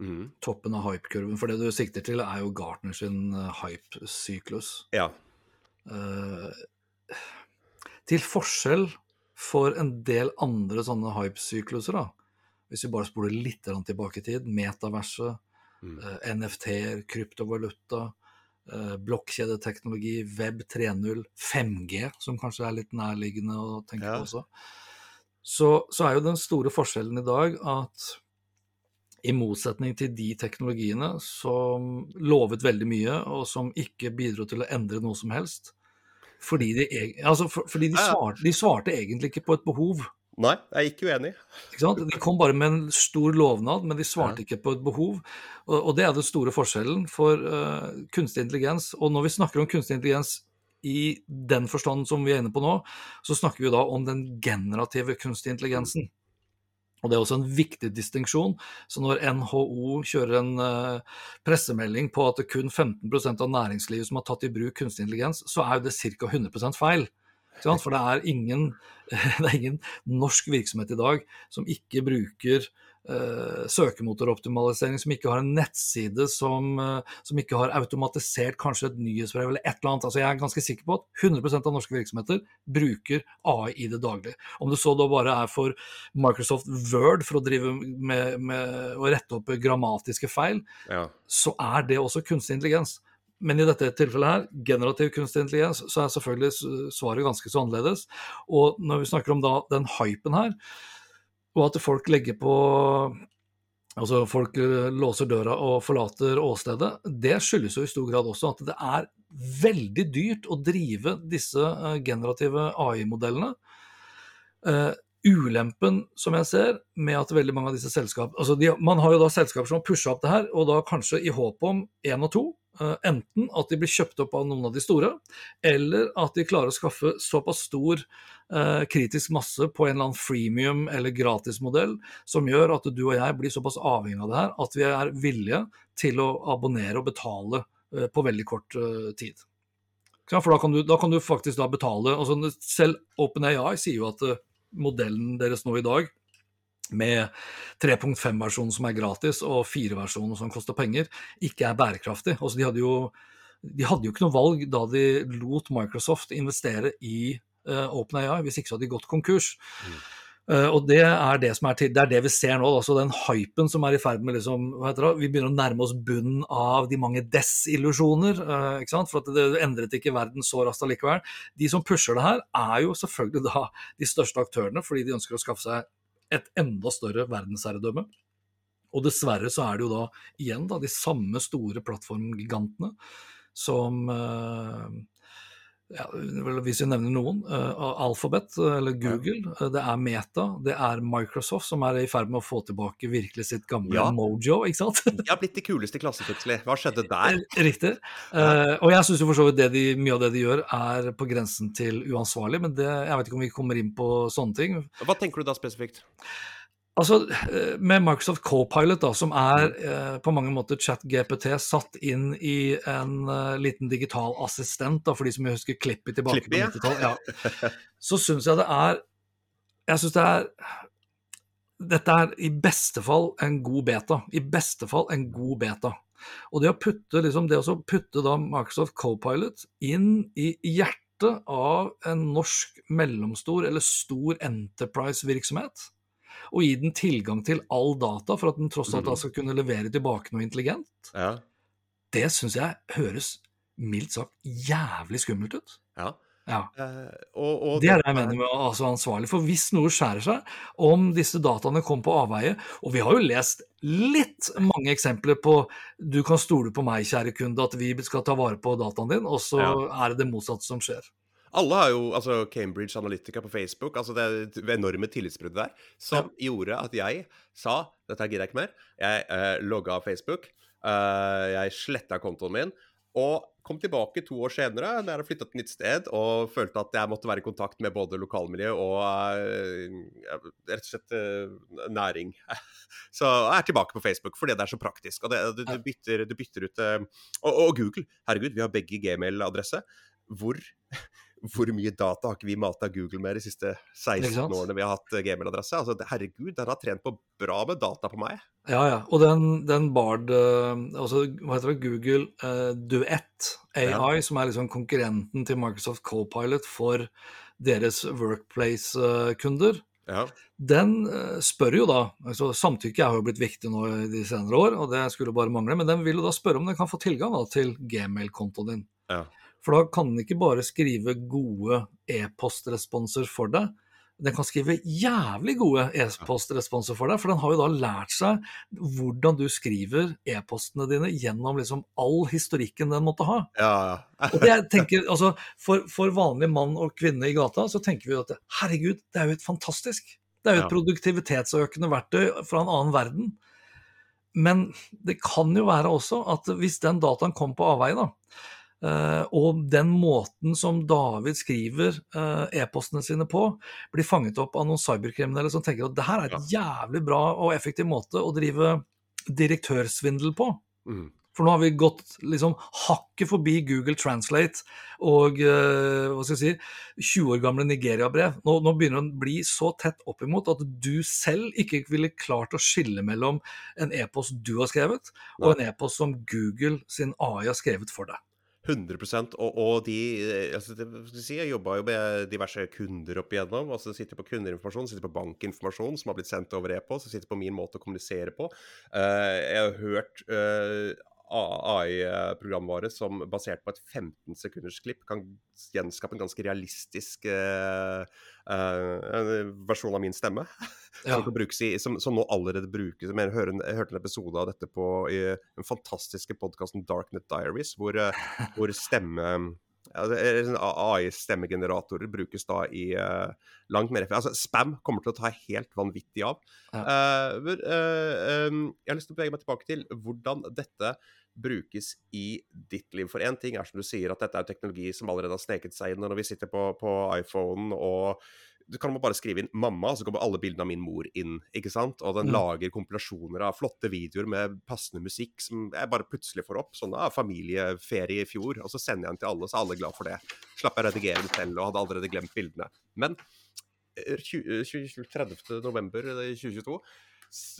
[SPEAKER 2] Mm. Toppen av hypekurven. For det du sikter til, er jo Gartner sin hypesyklus. hype-syklus.
[SPEAKER 1] Ja.
[SPEAKER 2] Uh, til forskjell for en del andre sånne hype-sykluser, da. Hvis vi bare spoler litt tilbake i tid, metaverset, mm. uh, NFT-er, kryptovaluta, blokkjedeteknologi, web 3.0, 5G, som kanskje er litt nærliggende å tenke ja. på også så, så er jo den store forskjellen i dag at i motsetning til de teknologiene som lovet veldig mye, og som ikke bidro til å endre noe som helst. Fordi de, altså for, fordi de, svarte, de svarte egentlig ikke på et behov.
[SPEAKER 1] Nei, jeg er ikke uenig.
[SPEAKER 2] Ikke? De kom bare med en stor lovnad, men de svarte ikke på et behov. Og, og det er den store forskjellen for uh, kunstig intelligens. Og når vi snakker om kunstig intelligens i den forstand som vi er inne på nå, så snakker vi da om den generative kunstige intelligensen. Og det er også en viktig distinksjon. Så når NHO kjører en eh, pressemelding på at det kun 15% av næringslivet som har tatt i bruk kunstig intelligens, så er jo det ca. 100 feil. For det er, ingen, det er ingen norsk virksomhet i dag som ikke bruker søkemotoroptimalisering, som ikke har en nettside som, eh, som ikke har automatisert kanskje et nyhetsbrev eller et eller annet. Altså jeg er ganske sikker på at 100% av norske virksomheter bruker AI i det daglige. Om det så da bare er for Microsoft Word for å drive med, med å rette opp grammatiske feil,
[SPEAKER 1] Ja.
[SPEAKER 2] så er det også kunstig intelligens. Men i dette tilfellet her, generativ kunstig intelligens, så er selvfølgelig svaret ganske så annerledes. Og når vi snakker om da den hypen her, og at folk legger på Altså folk eh, låser døra og forlater åstedet, det skyldes jo i stor grad også at det er veldig dyrt å drive disse eh, generative AI-modellene. Eh, ulempen som jeg ser med at veldig mange av disse selskap, altså Man har jo da selskaper som har pusha opp det her, og da kanskje i håp om én og to. Eh, enten at de blir kjøpt opp av noen av de store, eller at de klarer å skaffe såpass stor eh, kritisk masse på en eller annen freemium eller gratismodell som gjør at du og jeg blir såpass avhengig av det her at vi er villige til å abonnere og betale eh, på veldig kort tid. For da kan, du, da kan du faktisk da betale altså Selv OpenAI sier jo at modellen deres nå i dag, med 3.5-versjonen som er gratis og 4-versjonen som koster penger, ikke er bærekraftig. Altså de, hadde jo, de hadde jo ikke noe valg da de lot Microsoft investere i uh, OpenAI, hvis ikke så hadde de gått konkurs. Eh, og det er det som er til, det er det vi ser nå. Altså den hypen som er i ferd med liksom, det, Vi begynner å nærme oss bunnen av de mange desillusjoner. Uh, ikke sant? For at det endret ikke verden så raskt allikevel. De som pusher det her, er jo selvfølgelig da de største aktørene, fordi de ønsker å skaffe seg et enda større verdensherredømme. Og dessverre så er det jo da igjen da de samme store plattformgigantene som eh, ja, Hvis vi nevner noen, eh, Alphabet eller Google, eh, det er Meta, det er Microsoft som er i ferd med å få tilbake virkelig sitt gamle
[SPEAKER 1] Ja.
[SPEAKER 2] mojo, ikke sant?
[SPEAKER 1] De har blitt de kuleste i klassen plutselig. Hva skjedde der?
[SPEAKER 2] Riktig. Eh, og jeg syns for så vidt det de, mye av det de gjør er på grensen til uansvarlig, men det, jeg vet ikke om vi kommer inn på sånne ting.
[SPEAKER 1] Hva tenker du da spesifikt?
[SPEAKER 2] Altså, eh, Med Microsoft Copilot, da, som er eh, på mange måter ChatGPT satt inn i en eh, liten digital assistent, da, for de som husker klippet tilbake
[SPEAKER 1] Clippy, ja.
[SPEAKER 2] på 90-tallet, ja. så syns jeg det er Jeg syns det er Dette er i beste fall en god beta. I beste fall en god beta. Og det å putte, liksom, det å putte da Microsoft Copilot inn i hjertet av en norsk mellomstor eller stor enterprise-virksomhet, og gi den tilgang til all data for at den tross alt da skal kunne levere tilbake noe intelligent,
[SPEAKER 1] Ja.
[SPEAKER 2] det syns jeg høres mildt sagt jævlig skummelt ut.
[SPEAKER 1] ja.
[SPEAKER 2] Ja.
[SPEAKER 1] Eh, og, og
[SPEAKER 2] Det er det jeg mener med altså ansvarlig. For hvis noe skjærer seg, om disse dataene kommer på avveie Og vi har jo lest litt mange eksempler på du kan stole på meg, kjære kunde, at vi skal ta vare på dataen din, og så er det det motsatte som skjer.
[SPEAKER 1] Alle har jo altså Cambridge Analytica på Facebook, altså det er et enorme tillitsbruddet der, som gjorde at jeg sa dette gidder jeg ikke mer. Jeg eh, logga av Facebook, eh, jeg sletta kontoen min, og kom tilbake to år senere da jeg hadde flytta til nytt sted og følte at jeg måtte være i kontakt med både lokalmiljø og uh, rett og slett uh, næring. Så jeg er tilbake på Facebook fordi det er så praktisk. og det, du, du, bytter, du bytter ut uh, og, og Google. Herregud, vi har begge gmail-adresse. Hvor hvor mye data har ikke vi malt av Google med de siste 16 årene vi har hatt eh, gmail-adresse? Altså, herregud, den har trent på bra med data på meg.
[SPEAKER 2] Ja, ja. Og den, den Bard, eh, altså hva heter det, Google uh, Duett AI, som er liksom konkurrenten til Microsoft Copilot for deres Workplace-kunder,
[SPEAKER 1] Ja.
[SPEAKER 2] den spør jo da altså Samtykke er jo blitt viktig nå i de senere år, og det skulle bare mangle, men den vil jo da spørre om den kan få tilgang da, til gmail-kontoen din.
[SPEAKER 1] Ja.
[SPEAKER 2] For da kan den ikke bare skrive gode e-postresponser for deg, den kan skrive jævlig gode e-postresponser for deg, for den har jo da lært seg hvordan du skriver e-postene dine gjennom liksom all historikken den måtte ha.
[SPEAKER 1] Ja, ja.
[SPEAKER 2] Og det jeg tenker, altså, for, for vanlig mann og kvinne i gata, så tenker vi at herregud, det er jo et fantastisk. Det er jo et
[SPEAKER 1] Ja.
[SPEAKER 2] produktivitetsøkende verktøy fra en annen verden. Men det kan jo være også at hvis den dataen kom på avveie, da, og den måten som David skriver eh, e-postene sine på, blir fanget opp av noen cyberkriminelle som tenker at det her er et jævlig bra og effektiv måte å drive direktørsvindel på.
[SPEAKER 1] Mm.
[SPEAKER 2] For nå har vi gått liksom hakket forbi Google Translate og uh, hva skal jeg si, 20 år gamle Nigeria-brev. Nå, nå begynner det å bli så tett oppimot at du selv ikke ville klart å skille mellom en e-post du har skrevet, og en e-post som Google sin AI har skrevet for deg.
[SPEAKER 1] 100 og, og de eh, altså, si, Jeg jobba jo med diverse kunder opp igjennom. altså Sitter på kundeinformasjon, sitter på bankinformasjon som har blitt sendt over e-post, sitter på min måte å kommunisere på. Uh, jeg har hørt uh, AI-programvare som basert på et 15 sekunders klipp kan gjenskape en ganske realistisk eh, eh, versjon av min stemme.
[SPEAKER 2] Ja.
[SPEAKER 1] Som, brukes i, som, som nå allerede brukes. Jeg, hører jeg hørte en episode av dette på i den fantastiske podkasten Darknet Diaries, hvor, eh, hvor stemme er sånn AI-stemmegeneratorer brukes da i uh, langt mer Altså, spam kommer til å ta helt vanvittig av.
[SPEAKER 2] Ja.
[SPEAKER 1] Uh, eh, um, jeg har lyst til å bevege meg tilbake til hvordan dette brukes i ditt liv. For én ting er som du sier, at dette er teknologi som allerede har sneket seg inn. Når vi sitter på, på iPhonen og du kan bare skrive inn 'mamma', så kommer alle bildene av min mor inn. ikke sant? Og den
[SPEAKER 2] mm.
[SPEAKER 1] lager kompilasjoner av flotte videoer med passende musikk som jeg bare plutselig får opp. Sånn ah, familieferie i fjor. Og så sender jeg den til alle, så er alle glad for det. Slapp jeg å redigere den selv, og hadde allerede glemt bildene. Men eh, 30. Eh, november 2022,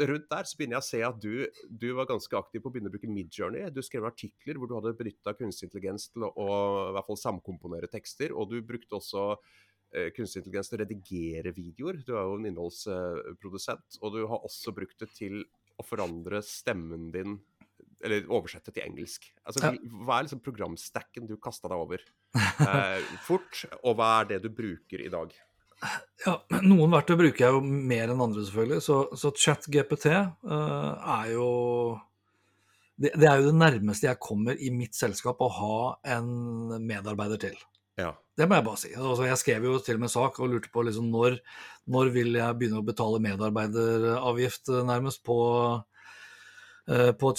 [SPEAKER 1] Rundt der så begynner jeg å se at du, du var ganske aktiv på å begynne å bruke Midjourney. Du skrev artikler hvor du hadde benytta kunstig intelligens til å, å i hvert fall samkomponere tekster. Og du brukte også eh, kunstig intelligens til å redigere videoer. Du er jo en innholdsprodusent. Og du har også brukt det til å forandre stemmen din, eller oversette til engelsk. Altså. Hva er liksom programstacken du kasta deg over eh, fort, og hva er det du bruker i dag?
[SPEAKER 2] Ja, Noen verktøy bruker jeg jo mer enn andre, selvfølgelig. Så, så ChatGPT uh, er jo det, det er jo det nærmeste jeg kommer i mitt selskap å ha en medarbeider til.
[SPEAKER 1] Ja.
[SPEAKER 2] Det må jeg bare si. Altså, jeg skrev jo til og med sak og lurte på liksom når, når vil jeg begynne å betale medarbeideravgift eh, nærmest på, uh, på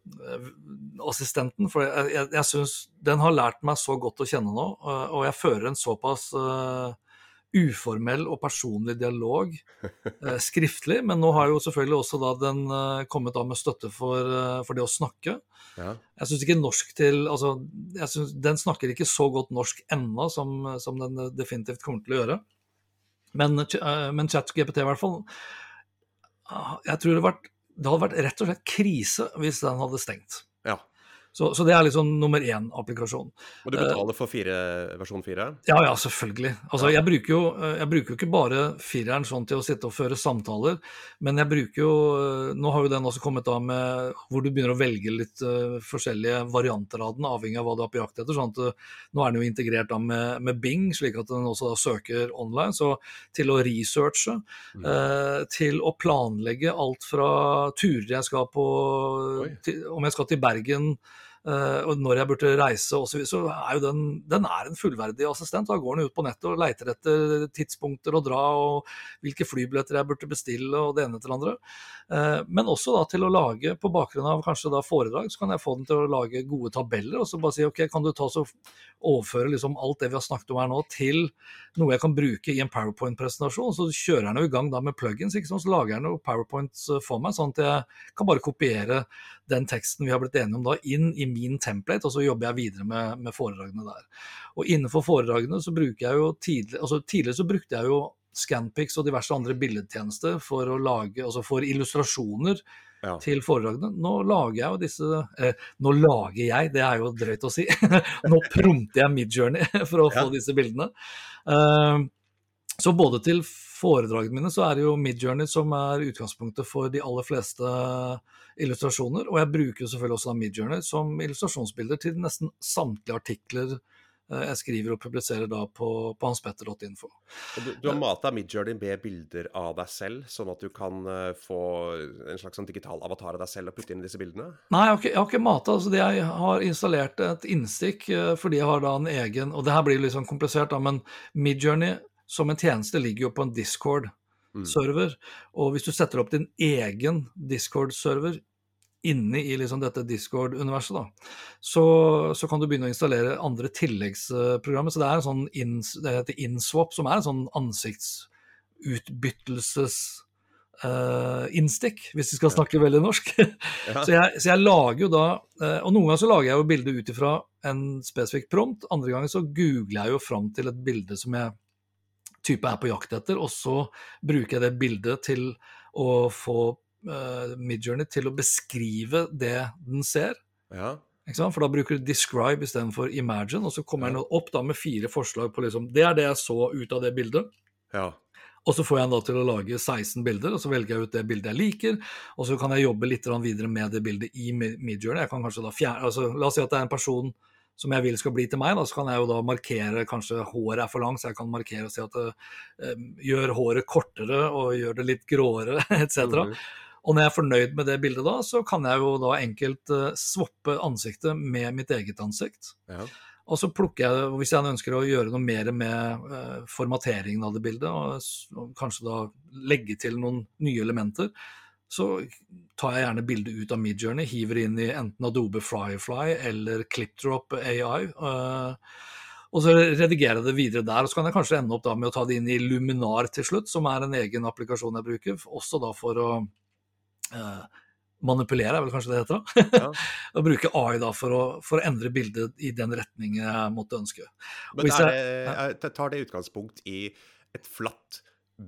[SPEAKER 2] chat-GPT-assistenten. For jeg, jeg, jeg syns den har lært meg så godt å kjenne nå, eh, og jeg fører en såpass uh, uformell og personlig dialog uh, skriftlig. Men nå har jo selvfølgelig også da den uh, kommet av med støtte for, eh, for det å snakke.
[SPEAKER 1] ja.
[SPEAKER 2] Jeg syns ikke norsk til Altså, jeg synes, den snakker ikke så godt norsk ennå som, som den definitivt kommer til å gjøre. Men, eh, men ChatGPT i hvert fall ah, Jeg tror det, har vært, det hadde vært rett og slett krise hvis den hadde stengt. Så, så det er liksom nummer én-applikasjon.
[SPEAKER 1] Og du betaler for fire, versjon fire?
[SPEAKER 2] Ja, ja, selvfølgelig. Altså, jeg, bruker jo, jeg bruker jo ikke bare fireren sånn til å sitte og føre samtaler, men jeg bruker jo Nå har jo den også kommet av med hvor du begynner å velge litt uh, forskjellige varianter av den, avhengig av hva du er på jakt etter. sånn at uh, Nå er den jo integrert da med, med Bing, slik at den også da søker online. Så til å researche,
[SPEAKER 1] Mm.
[SPEAKER 2] uh, til å planlegge alt fra turer jeg skal på til, Om jeg skal til Bergen Eh, og når jeg burde reise osv., så, så er jo den, den er en fullverdig assistent. Da går den ut på nettet og leiter etter tidspunkter å dra, og hvilke flybilletter jeg burde bestille, og det ene til det andre. Eh, men også da til å lage, på bakgrunn av kanskje da foredrag, så kan jeg få den til å lage gode tabeller, og så bare si ok, kan du ta så overføre liksom alt det vi har snakket om her nå, til noe jeg kan bruke i en powerpoint-presentasjon. Så kjører han jo i gang da med plugins, ikke sant? så lager han jo powerpoints eh, for meg, sånn at jeg kan bare kopiere den teksten vi har blitt enige om da, inn i min template, og så jobber jeg videre med, med foredragene der. Og innenfor foredragene så bruker jeg jo tidlig, altså Tidligere så brukte jeg jo Scanpix og diverse andre billedtjenester for å lage, altså for illustrasjoner
[SPEAKER 1] Ja.
[SPEAKER 2] til foredragene. Nå lager jeg jo disse eh, Nå lager jeg, det er jo drøyt å si. nå prompter jeg Midjourney for å
[SPEAKER 1] Ja.
[SPEAKER 2] få disse bildene. Eh, så både til foredragene mine så er det jo Midjourney som er utgangspunktet for de aller fleste illustrasjoner. Og jeg bruker jo selvfølgelig også Midjourney som illustrasjonsbilder til nesten samtlige artikler jeg skriver og publiserer da på, på hanspetter.info.
[SPEAKER 1] Du, du har mata Midjourney med bilder av deg selv, sånn at du kan uh, få en slags sånn digital avatar av deg selv og putte inn disse bildene?
[SPEAKER 2] Nei, jeg har ikke, jeg har ikke mata. Altså, jeg har installert et innstikk uh, fordi jeg har da en egen Og det her blir litt sånn komplisert, da, men Midjourney som en tjeneste ligger jo på en Discord-server. Mm. Og hvis du setter opp din egen Discord-server inne i liksom dette Discord-universet, da, så, så, kan du begynne å installere andre tilleggsprogrammer. Så det er en sånn in, det heter InSwap, som er en sånn ansiktsutbyttelses uh, innstikk, hvis vi skal snakke ja. veldig norsk. Ja. så, jeg, så, jeg, lager jo da uh, Og noen ganger så lager jeg jo bildet ut ifra en spesifikk prompt, andre ganger så googler jeg jo fram til et bilde som jeg type er på jakt etter, og så bruker jeg det bildet til å få uh, Midjourney til å beskrive det den ser.
[SPEAKER 1] Ja.
[SPEAKER 2] For da bruker du 'describe' istedenfor 'imagine', og så kommer ja. den opp da med fire forslag på liksom Det er det jeg så ut av det bildet.
[SPEAKER 1] Ja.
[SPEAKER 2] Og så får jeg da til å lage 16 bilder, og så velger jeg ut det bildet jeg liker. Og så kan jeg jobbe litt videre med det bildet i Midjourney. Jeg kan kanskje da fjerne, altså, La oss si at det er en person som jeg vil skal bli til meg, da, så kan jeg jo da markere Kanskje håret er for langt, så jeg kan markere og si at det, eh, gjør håret kortere og gjør det litt gråere, etc. Mm. Og når jeg er fornøyd med det bildet da, så kan jeg jo da enkelt uh, swappe ansiktet med mitt eget ansikt.
[SPEAKER 1] Ja.
[SPEAKER 2] Og så plukker jeg, hvis jeg ønsker å gjøre noe mer med uh, formateringen av det bildet, og, og, kanskje da legge til noen nye elementer, så tar jeg gjerne bildet ut av Midjourney, hiver inn i enten Adobe Firefly eller ClipDrop AI. Uh, eh, og så redigerer jeg det videre der. og Så kan jeg kanskje ende opp da med å ta det inn i Luminar til slutt, som er en egen applikasjon jeg bruker, også da for å manipulere, er vel kanskje det heter. Ja. og bruke AI da for å, for å, endre bildet i den retning jeg måtte ønske.
[SPEAKER 1] Men er det, jeg, tar det utgangspunkt i et flatt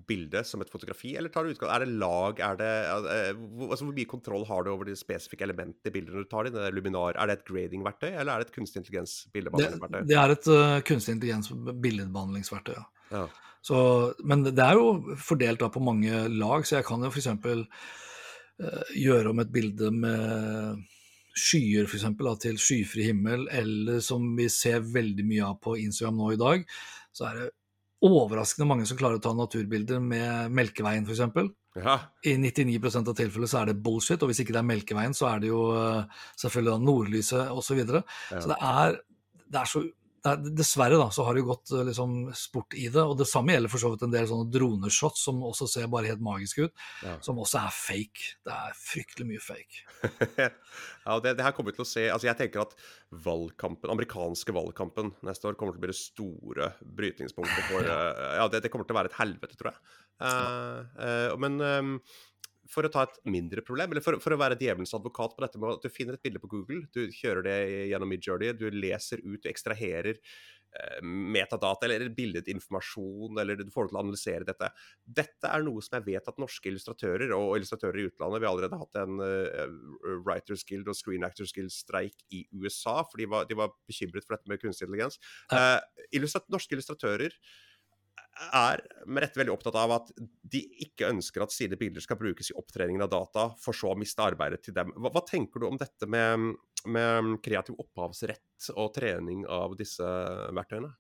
[SPEAKER 1] bilde som et fotografi, eller tar det utgang Er det lag, er det eh, altså, Hvor mye kontroll har du over de spesifikke elementene i bildet når du tar det inn? Er luminar, er det et grading-verktøy, eller er det et kunstig intelligens-bildebehandlingsverktøy?
[SPEAKER 2] Det, det, er et uh, kunstig intelligens-bildebehandlingsverktøy, ja.
[SPEAKER 1] ja.
[SPEAKER 2] Så, men det er jo fordelt da på mange lag, så jeg kan jo f.eks. Uh, gjøre om et bilde med skyer for eksempel, da, til skyfri himmel, eller som vi ser veldig mye av på Instagram nå i dag, så er det overraskende mange som klarer å ta naturbilder med Melkeveien, f.eks.
[SPEAKER 1] Ja.
[SPEAKER 2] I 99 av tilfellet så er det bullshit, og hvis ikke det er Melkeveien, så er det jo uh, selvfølgelig Nordlyset osv. Så, videre. ja. så det er, det er så dessverre da, så har det gått eh, liksom, sport i det. Og det samme gjelder for så vidt en del sånne droneshots som også ser bare helt magiske ut. Ja. Som også er fake. Det er fryktelig mye fake.
[SPEAKER 1] ja, det, det, her kommer vi til å se altså Jeg tenker at valgkampen, amerikanske valgkampen neste år kommer til å bli det store brytningspunktet for ja. Ja, det, det, kommer til å være et helvete, tror jeg. Uh, uh, men um, for å ta et mindre problem, eller for, for å være djevelens advokat på dette med at du finner et bilde på Google, du kjører det gjennom Midjourney, du leser ut, du ekstraherer eh, metadata eller bildeinformasjon, eller du får til å analysere dette. Dette er noe som jeg vet at norske illustratører og illustratører i utlandet Vi har allerede hatt en uh, Writers Guild og Screen Actors Guild-streik i USA, for de var, de var, bekymret for dette med kunstig intelligens. Eh, illustrat norske illustratører er med rette veldig opptatt av at de ikke ønsker at sine bilder skal brukes i opptreningen av data, for så å miste arbeidet til dem. Hva, hva tenker du om dette med, med, kreativ opphavsrett og trening av disse verktøyene?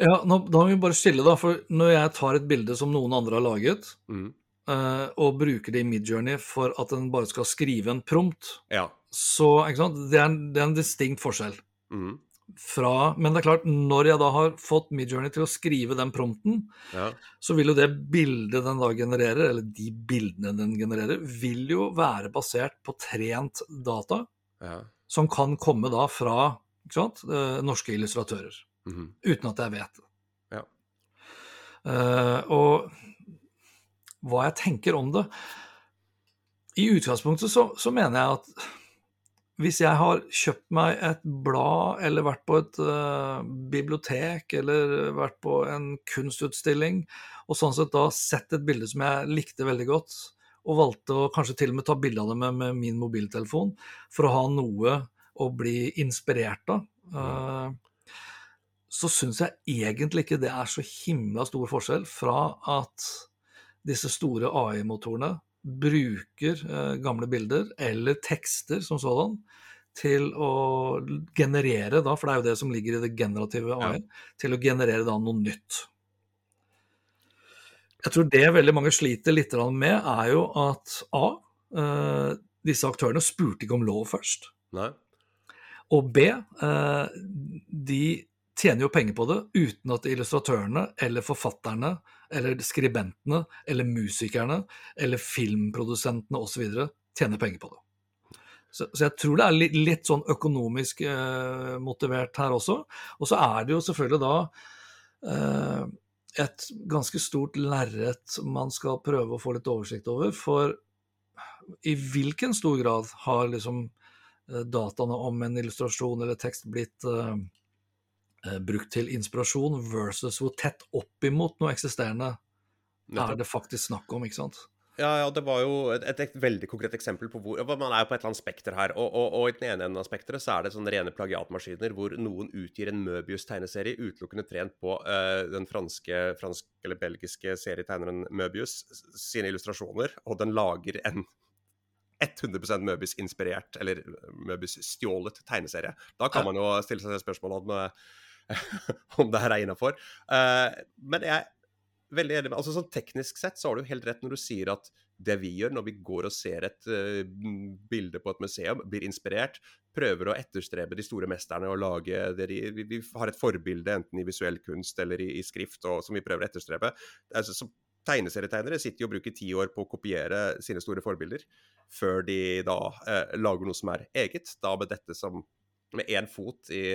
[SPEAKER 2] Ja, nå, Da må vi bare skille, da. For når jeg tar et bilde som noen andre har laget,
[SPEAKER 1] mm.
[SPEAKER 2] uh, og bruker det i Midjourney for at den bare skal skrive en prompt,
[SPEAKER 1] ja.
[SPEAKER 2] så det er, det, er en, distinkt forskjell.
[SPEAKER 1] Mm
[SPEAKER 2] fra Men det er klart, når jeg da har fått Midjourney til å skrive den prompten,
[SPEAKER 1] ja.
[SPEAKER 2] så vil jo det bildet den da genererer, eller de bildene den genererer, vil jo være basert på trent data
[SPEAKER 1] ja.
[SPEAKER 2] som kan komme da fra sant, eh, norske illustratører.
[SPEAKER 1] Mm -hmm.
[SPEAKER 2] Uten at jeg vet det.
[SPEAKER 1] Ja.
[SPEAKER 2] Uh, og hva jeg tenker om det I utgangspunktet så, så mener jeg at hvis jeg har kjøpt meg et blad, eller vært på et uh, bibliotek, eller vært på en kunstutstilling, og sånn sett da sett et bilde som jeg likte veldig godt, og valgte å kanskje til og med ta bilde av det med, med, min mobiltelefon, for å ha noe å bli inspirert av, uh, så syns jeg egentlig ikke det er så himla stor forskjell fra at disse store AI-motorene bruker eh, gamle bilder eller tekster som sådan til å generere, da, for det er jo det som ligger i det generative AI, til å generere da noe nytt. Jeg tror det veldig mange sliter litt med, er jo at A. Eh, disse aktørene spurte ikke om lov først.
[SPEAKER 1] Nei.
[SPEAKER 2] Og B. Eh, de tjener jo penger på det uten at illustratørene eller forfatterne eller skribentene eller musikerne eller filmprodusentene osv. tjener penger på det. Så, så, jeg tror det er litt, litt sånn økonomisk eh, motivert her også. Og så er det jo selvfølgelig da eh, et ganske stort lerret man skal prøve å få litt oversikt over. For i hvilken stor grad har liksom eh, dataene om en illustrasjon eller tekst blitt uh, brukt til inspirasjon, versus hvor tett oppimot noe eksisterende er det faktisk snakk om, ikke sant?
[SPEAKER 1] Ja, ja, det var jo et, et, et, veldig konkret eksempel på hvor Man er jo på et eller annet spekter her. Og, og, og i den ene enden av spekteret så er det sånne rene plagiatmaskiner hvor noen utgir en Møbius-tegneserie utelukkende trent på uh, den franske, franske eller belgiske serietegneren Møbius sine illustrasjoner, og den lager en 100% Møbius-inspirert eller Møbius-stjålet tegneserie. Da kan man jo stille seg spørsmål om, om det her er innafor. Uh, men jeg er veldig enig med altså sånn Teknisk sett så har du helt rett når du sier at det vi gjør når vi går og ser et uh, bilde på et museum, blir inspirert, prøver å etterstrebe de store mesterne og lage det de, vi, har et forbilde enten i visuell kunst eller i, skrift og, som vi prøver å etterstrebe. Altså, så Tegneserietegnere sitter jo og bruker ti år på å kopiere sine store forbilder, før de da uh, lager noe som er eget. Da med dette som med én fot i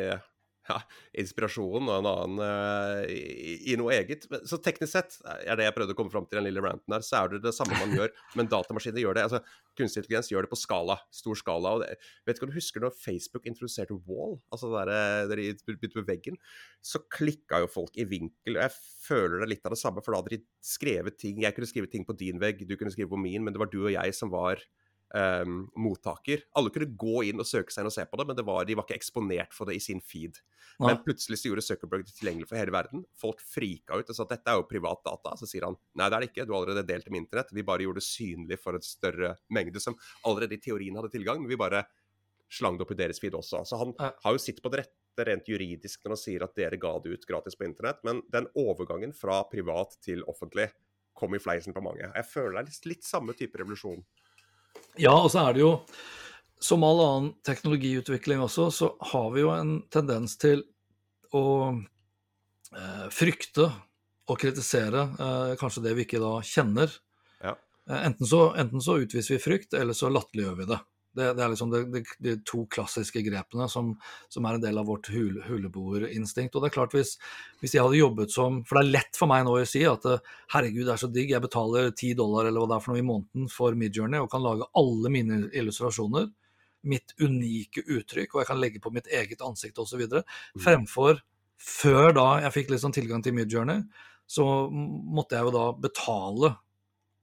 [SPEAKER 1] ja, inspirasjon og en annen uh, i, i, noe eget. Så teknisk sett er det jeg prøvde å komme fram til den lille ranten her, så er det det samme man gjør, men datamaskiner gjør det. altså Kunstig intelligens gjør det på skala, stor skala. og det, Vet ikke om du husker når Facebook introduserte Wall, altså der, der de begynte med veggen, så klikka jo folk i vinkel. og Jeg føler det litt av det samme, for da hadde de skrevet ting Jeg kunne skrive ting på din vegg, du kunne skrive på min, men det var du og jeg som var um, mottaker. Alle kunne gå inn og søke seg inn og se på det, men det var, de var ikke eksponert for det i sin feed. Ja. Men plutselig så gjorde Zuckerberg det tilgjengelig for hele verden. Folk frika ut og sa at dette er jo privat data. Så sier han nei, det er det ikke, du har allerede delt det med internett. Vi bare gjorde det synlig for en større mengde som allerede i teorien hadde tilgang, men vi bare slang det opp i deres feed også. Så han ja. har jo sitt på det rette rent juridisk når han sier at dere ga det ut gratis på internett, men den overgangen fra privat til offentlig kom i fleisen på mange. Jeg føler det er litt, litt samme type revolusjon.
[SPEAKER 2] Ja, og så er det jo som all annen teknologiutvikling også, så har vi jo en tendens til å eh, frykte og kritisere eh, kanskje det vi ikke da kjenner.
[SPEAKER 1] Ja.
[SPEAKER 2] Eh, enten, så, enten, så, utviser vi frykt, eller så latterliggjør vi det. Det, det er liksom de, de, de, to klassiske grepene som, som, er en del av vårt hul, huleboerinstinkt. Og det er klart hvis, hvis, jeg hadde jobbet som For det er lett for meg nå å si at herregud, det er så digg, jeg betaler ti dollar eller hva det er for noe i måneden for Midjourney og kan lage alle mine illustrasjoner, mitt unike uttrykk, og jeg kan legge på mitt eget ansikt osv. Mm. Fremfor før da jeg fikk liksom tilgang til Midjourney, så måtte jeg jo da betale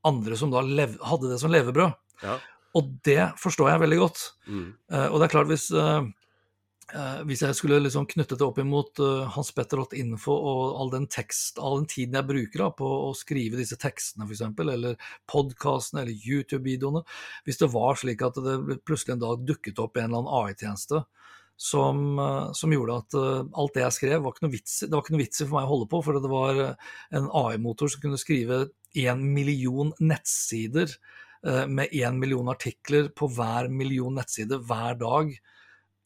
[SPEAKER 2] andre som da hadde det som levebrød.
[SPEAKER 1] Ja.
[SPEAKER 2] Og det forstår jeg veldig godt.
[SPEAKER 1] Mm.
[SPEAKER 2] Uh, og det er klart, hvis, uh, uh, hvis jeg skulle liksom knyttet det opp imot Hans Petter Lott Info og all den tekst, all den tiden jeg bruker da, på å skrive disse tekstene, f.eks., eller podkastene eller YouTube-videoene Hvis det var slik at det plutselig en dag dukket opp en eller annen AI-tjeneste som, som, gjorde at alt det jeg skrev, var ikke noe vits, det var ikke noe vits for meg å holde på, for det var en AI-motor som kunne skrive én million nettsider Eh, med én million artikler på hver million nettsider hver dag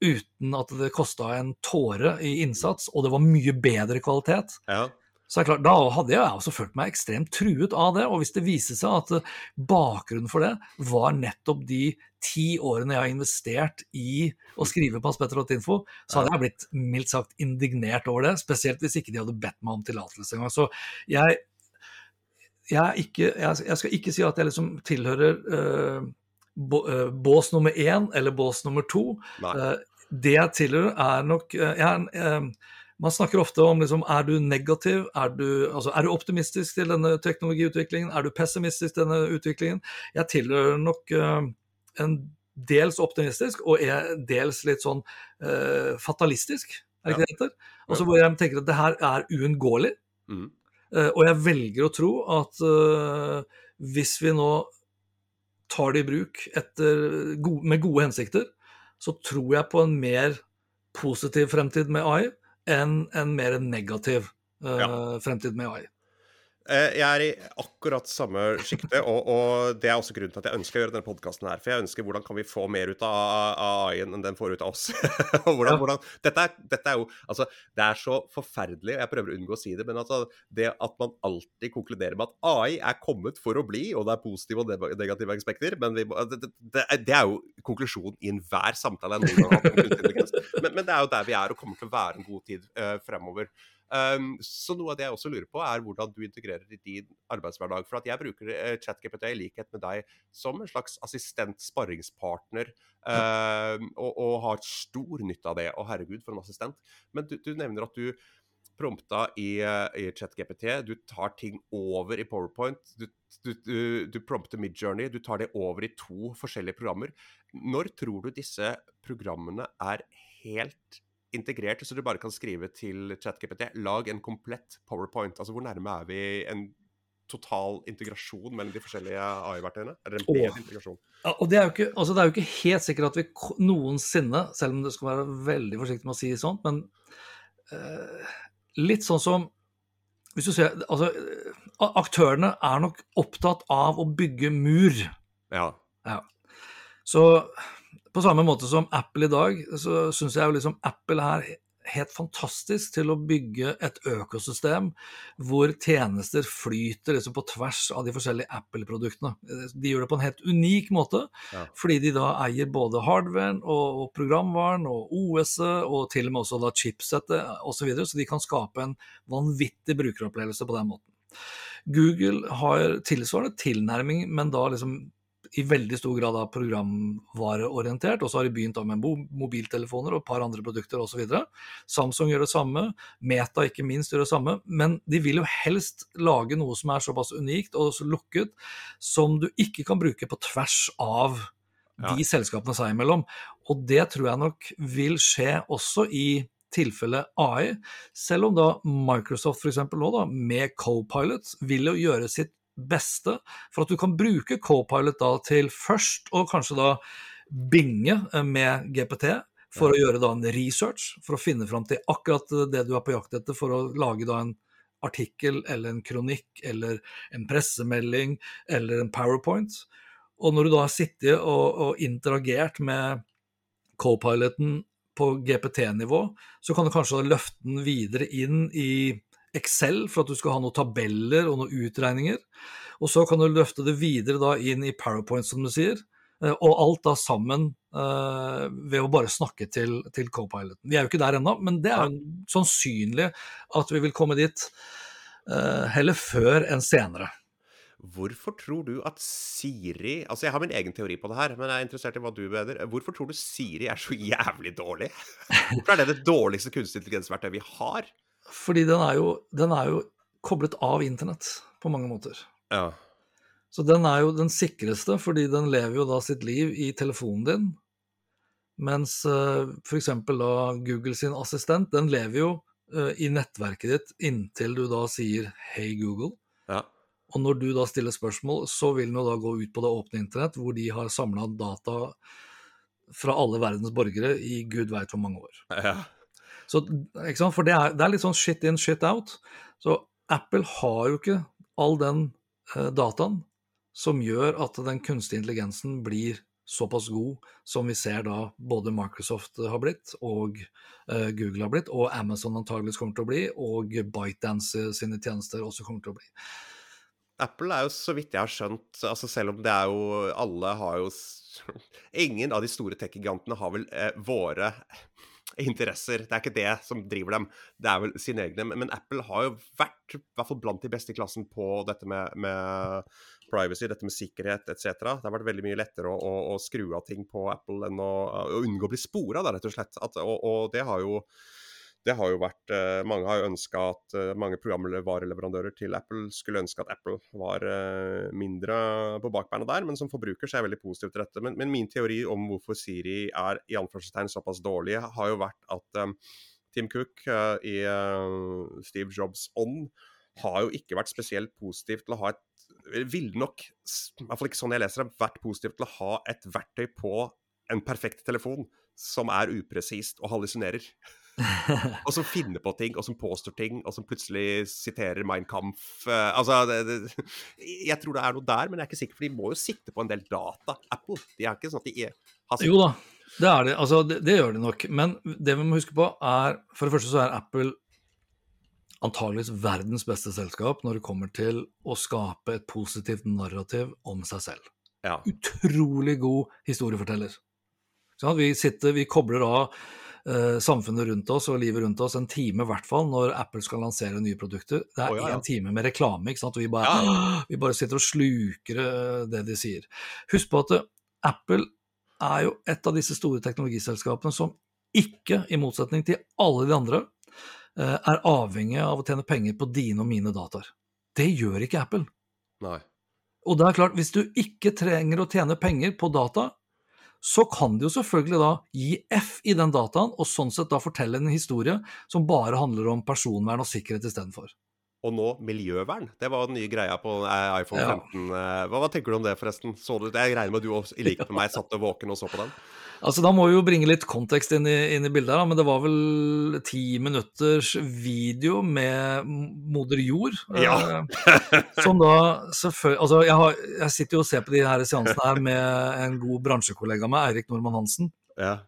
[SPEAKER 2] uten at det kosta en tåre i innsats, og det var mye bedre kvalitet.
[SPEAKER 1] Ja.
[SPEAKER 2] Så klart, Da hadde jeg også følt meg ekstremt truet av det. Og hvis det viste seg at bakgrunnen for det var nettopp de ti årene jeg har investert i å skrive på aspetter.info, så hadde jeg blitt mildt sagt indignert over det. Spesielt hvis ikke de hadde bedt meg om tillatelse engang. Så jeg jeg, ikke, jeg, skal ikke si at jeg liksom tilhører uh, bås nummer én eller bås nummer to. Uh, det jeg tilhører, er nok jeg, Man snakker ofte om liksom, er du negativ, er du, altså, er du optimistisk til denne teknologiutviklingen, er du pessimistisk til denne utviklingen? Jeg tilhører nok en dels optimistisk og er dels litt sånn fatalistisk, er det ikke det heter? Altså, hvor jeg tenker at det her er uunngåelig.
[SPEAKER 1] Mm.
[SPEAKER 2] Eh, og jeg velger å tro at uh, hvis vi nå tar det i bruk etter, med gode hensikter, så tror jeg på en mer positiv fremtid med AI enn en mer negativ ja. fremtid med AI.
[SPEAKER 1] Eh, jeg er i akkurat samme sjiktet, og, og, det er også grunnen til at jeg ønsker å gjøre denne podkasten her. For jeg ønsker hvordan kan vi få mer ut av AI-en enn den får ut av oss. hvordan, hvordan, dette, er, dette, er, jo Altså, det er så forferdelig, og jeg prøver å unngå å si det, men altså, det at man alltid konkluderer med at AI er kommet for å bli, og det er positive og negative aspekter, men vi, det, det, det, er jo konklusjonen i enhver samtale jeg noen gang har hatt men, men, det er jo der vi er og kommer til å være en god tid uh, fremover. Um, så noe av det jeg også lurer på, er hvordan du integrerer i din arbeidshverdag. For at jeg bruker uh, ChatGPT i likhet med deg som en slags assistent, sparringspartner, uh, og, og, har stor nytte av det. Og herregud, for en assistent. Men du, du nevner at du prompta i, uh, i ChatGPT. Du tar ting over i PowerPoint. Du, du, du, du prompter Midjourney. Du tar det over i to forskjellige programmer. Når tror du disse programmene er helt integrert, så du bare kan skrive til ChatGPT lag en komplett powerpoint. Altså Hvor nærme er vi en total integrasjon mellom de forskjellige AI-verktøyene? Eller en bedre integrasjon?
[SPEAKER 2] Ja, og det er, ikke, altså det er, jo ikke, helt sikkert at vi noensinne, selv om du skal være veldig forsiktig med å si sånt, men uh, litt sånn som hvis du ser, altså, Aktørene er nok opptatt av å bygge mur.
[SPEAKER 1] Ja.
[SPEAKER 2] ja. Så på samme måte som Apple i dag, så syns jeg jo liksom Apple er helt fantastisk til å bygge et økosystem hvor tjenester flyter liksom på tvers av de forskjellige Apple-produktene. De gjør det på en helt unik måte, ja. fordi de da eier både hardwaren og, og programvaren og OS-et, og til og med også da chipsettet osv., så, videre, så de kan skape en vanvittig brukeropplevelse på den måten. Google har tilsvarende tilnærming, men da liksom i veldig stor grad av programvareorientert, og så har de begynt med mobiltelefoner og et par andre produkter osv. Samsung gjør det samme, Meta ikke minst gjør det samme, men de vil jo helst lage noe som er såpass unikt og så lukket som du ikke kan bruke på tvers av de ja. selskapene seg imellom. Og det tror jeg nok vil skje også i tilfelle AI, selv om da Microsoft f.eks. nå da, med Copilot vil jo gjøre sitt beste for at du kan bruke Copilot da til først og kanskje da binge eh, med GPT for ja. å gjøre da en research, for å finne fram til akkurat det du er på jakt etter, for å lage da en artikkel eller en kronikk eller en pressemelding eller en powerpoint. Og når du da har sittet og, og interagert med co-piloten på GPT-nivå, så kan du kanskje løfte den videre inn i Excel for at du skal ha noen tabeller og noen utregninger. Og så kan du løfte det videre da inn i PowerPoint, som du sier. Eh, og alt da sammen uh, ved å bare snakke til, til co-piloten. Vi er jo ikke der ennå, men det er sannsynlig at vi vil komme dit uh, heller før enn senere.
[SPEAKER 1] Hvorfor tror du at Siri Altså, jeg har min egen teori på det her, men jeg er interessert i hva du mener. Hvorfor tror du Siri er så jævlig dårlig? Hvorfor er det det dårligste kunstig intelligensverktøyet vi har?
[SPEAKER 2] Fordi den er, jo, den er jo koblet av internett på mange måter.
[SPEAKER 1] Ja.
[SPEAKER 2] Så den er jo den sikreste, fordi den lever jo da sitt liv i telefonen din. Mens uh, eh, f.eks. da Google sin assistent, den lever jo uh, i nettverket ditt inntil du da sier 'Hei, Google'.
[SPEAKER 1] Ja.
[SPEAKER 2] Og når du da stiller spørsmål, så vil den jo da gå ut på det åpne internett, hvor de har samla data fra alle verdens borgere i gud veit hvor mange år.
[SPEAKER 1] Ja.
[SPEAKER 2] Så, For det er, det er, litt sånn shit in, shit out. Så Apple har jo ikke all den eh, dataen som gjør at den kunstige intelligensen blir såpass god som vi ser da både Microsoft har blitt, og eh, Google har blitt, og Amazon antageligvis kommer til å bli, og ByteDance sine tjenester også kommer til å bli.
[SPEAKER 1] Apple er jo, så vidt jeg har skjønt, altså selv om det er jo Alle har jo Ingen av de store tech-gigantene har vel eh, våre interesser. Det er ikke det som driver dem, det er vel sine egne. Men Apple har jo vært i hvert fall blant de beste i klassen på dette med, med privacy, dette med sikkerhet etc. Det har vært veldig mye lettere å, å, å skru av ting på Apple enn å, å unngå å bli spora, rett og slett. At, og, og det har jo det har jo vært eh, Mange har jo ønska at eh, mange programvareleverandører til Apple skulle ønske at Apple var eh, mindre på bakbeina der, men som forbruker så er jeg veldig positiv til dette. Men, men min teori om hvorfor Siri er i anførselstegn såpass dårlig, har jo vært at um, Tim Cook uh, i uh, Steve Jobs ånd har jo ikke vært spesielt positiv til å ha et Ville nok, i hvert fall ikke sånn jeg leser det, vært positiv til å ha et verktøy på en perfekt telefon som er upresist og hallusinerer. Og som finner på ting, og som påstår ting, og som plutselig siterer Mein Kampf. Uh, altså, det, det, jeg tror det er noe der, men jeg er ikke sikker, for de må jo sitte på en del data. Apple. De er ikke sånn at de har
[SPEAKER 2] Jo da, det er det. Altså, det, det gjør de nok. Men det vi må huske på, er For det første så er Apple antageligvis verdens beste selskap når det kommer til å skape et positivt narrativ om seg selv.
[SPEAKER 1] Ja.
[SPEAKER 2] Utrolig god historieforteller. Sånn, vi sitter, vi kobler av samfunnet rundt oss og livet rundt oss en time i hvert fall når Apple skal lansere nye produkter. Det er
[SPEAKER 1] Å, ja, ja.
[SPEAKER 2] en time med reklame, ikke sant? og vi bare, vi bare sitter og sluker eh, det de sier. Husk på at eh, Apple er jo et av disse store teknologiselskapene som ikke, i motsetning til alle de andre, eh, er avhengig av å tjene penger på dine og mine dataer. Det gjør ikke Apple.
[SPEAKER 1] Nei.
[SPEAKER 2] Og det er klart, hvis du ikke trenger å tjene penger på data, så kan de jo selvfølgelig da gi F i den dataen, og sånn sett da fortelle en historie som bare handler om personvern og sikkerhet istedenfor.
[SPEAKER 1] Og nå miljøvern. Det var den nye greia på eh, iPhone 15. Ja. Hva, hva tenker du om det, forresten? Så du, jeg regner med at du også, i likhet med meg satt våken og så på den?
[SPEAKER 2] Altså Da må vi jo bringe litt kontekst inn i, inn i bildet, her, da, men det var vel ti minutters video med moder jord.
[SPEAKER 1] Ja.
[SPEAKER 2] eh, som da selvfølgelig Altså, jeg, har, jeg sitter jo og ser på de her seansene her med en god bransjekollega meg, Eirik Normann Hansen.
[SPEAKER 1] Ja.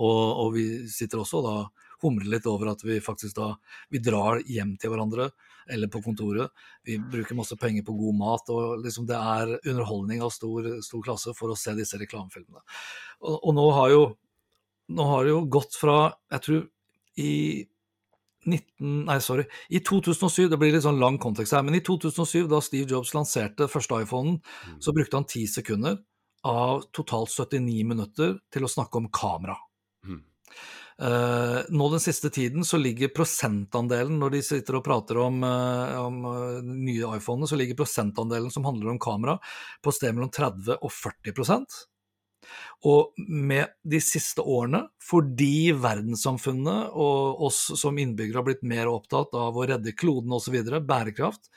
[SPEAKER 2] Og, og vi sitter også og da humrer litt over at vi faktisk da vi drar hjem til hverandre eller på kontoret. Vi bruker masse penger på god mat, og liksom det er underholdning av stor, stor klasse for å se disse reklamefilmene. Og, og nå har jo nå har det jo gått fra Jeg tror i 19, nei, sorry, I 2007, det blir litt sånn lang kontekst her, men i 2007, da Steve Jobs lanserte første iPhonen, så brukte han ti sekunder av totalt 79 minutter til å snakke om kamera.
[SPEAKER 1] Mhm.
[SPEAKER 2] Eh, nå den siste tiden så ligger prosentandelen, når de sitter og prater om, eh, om eh, nye iPhoner, så ligger prosentandelen som handler om kamera, på et sted mellom 30 og 40% og med de siste årene, fordi verdenssamfunnet og oss som innbyggere har blitt mer opptatt av å redde kloden osv., bærekraft,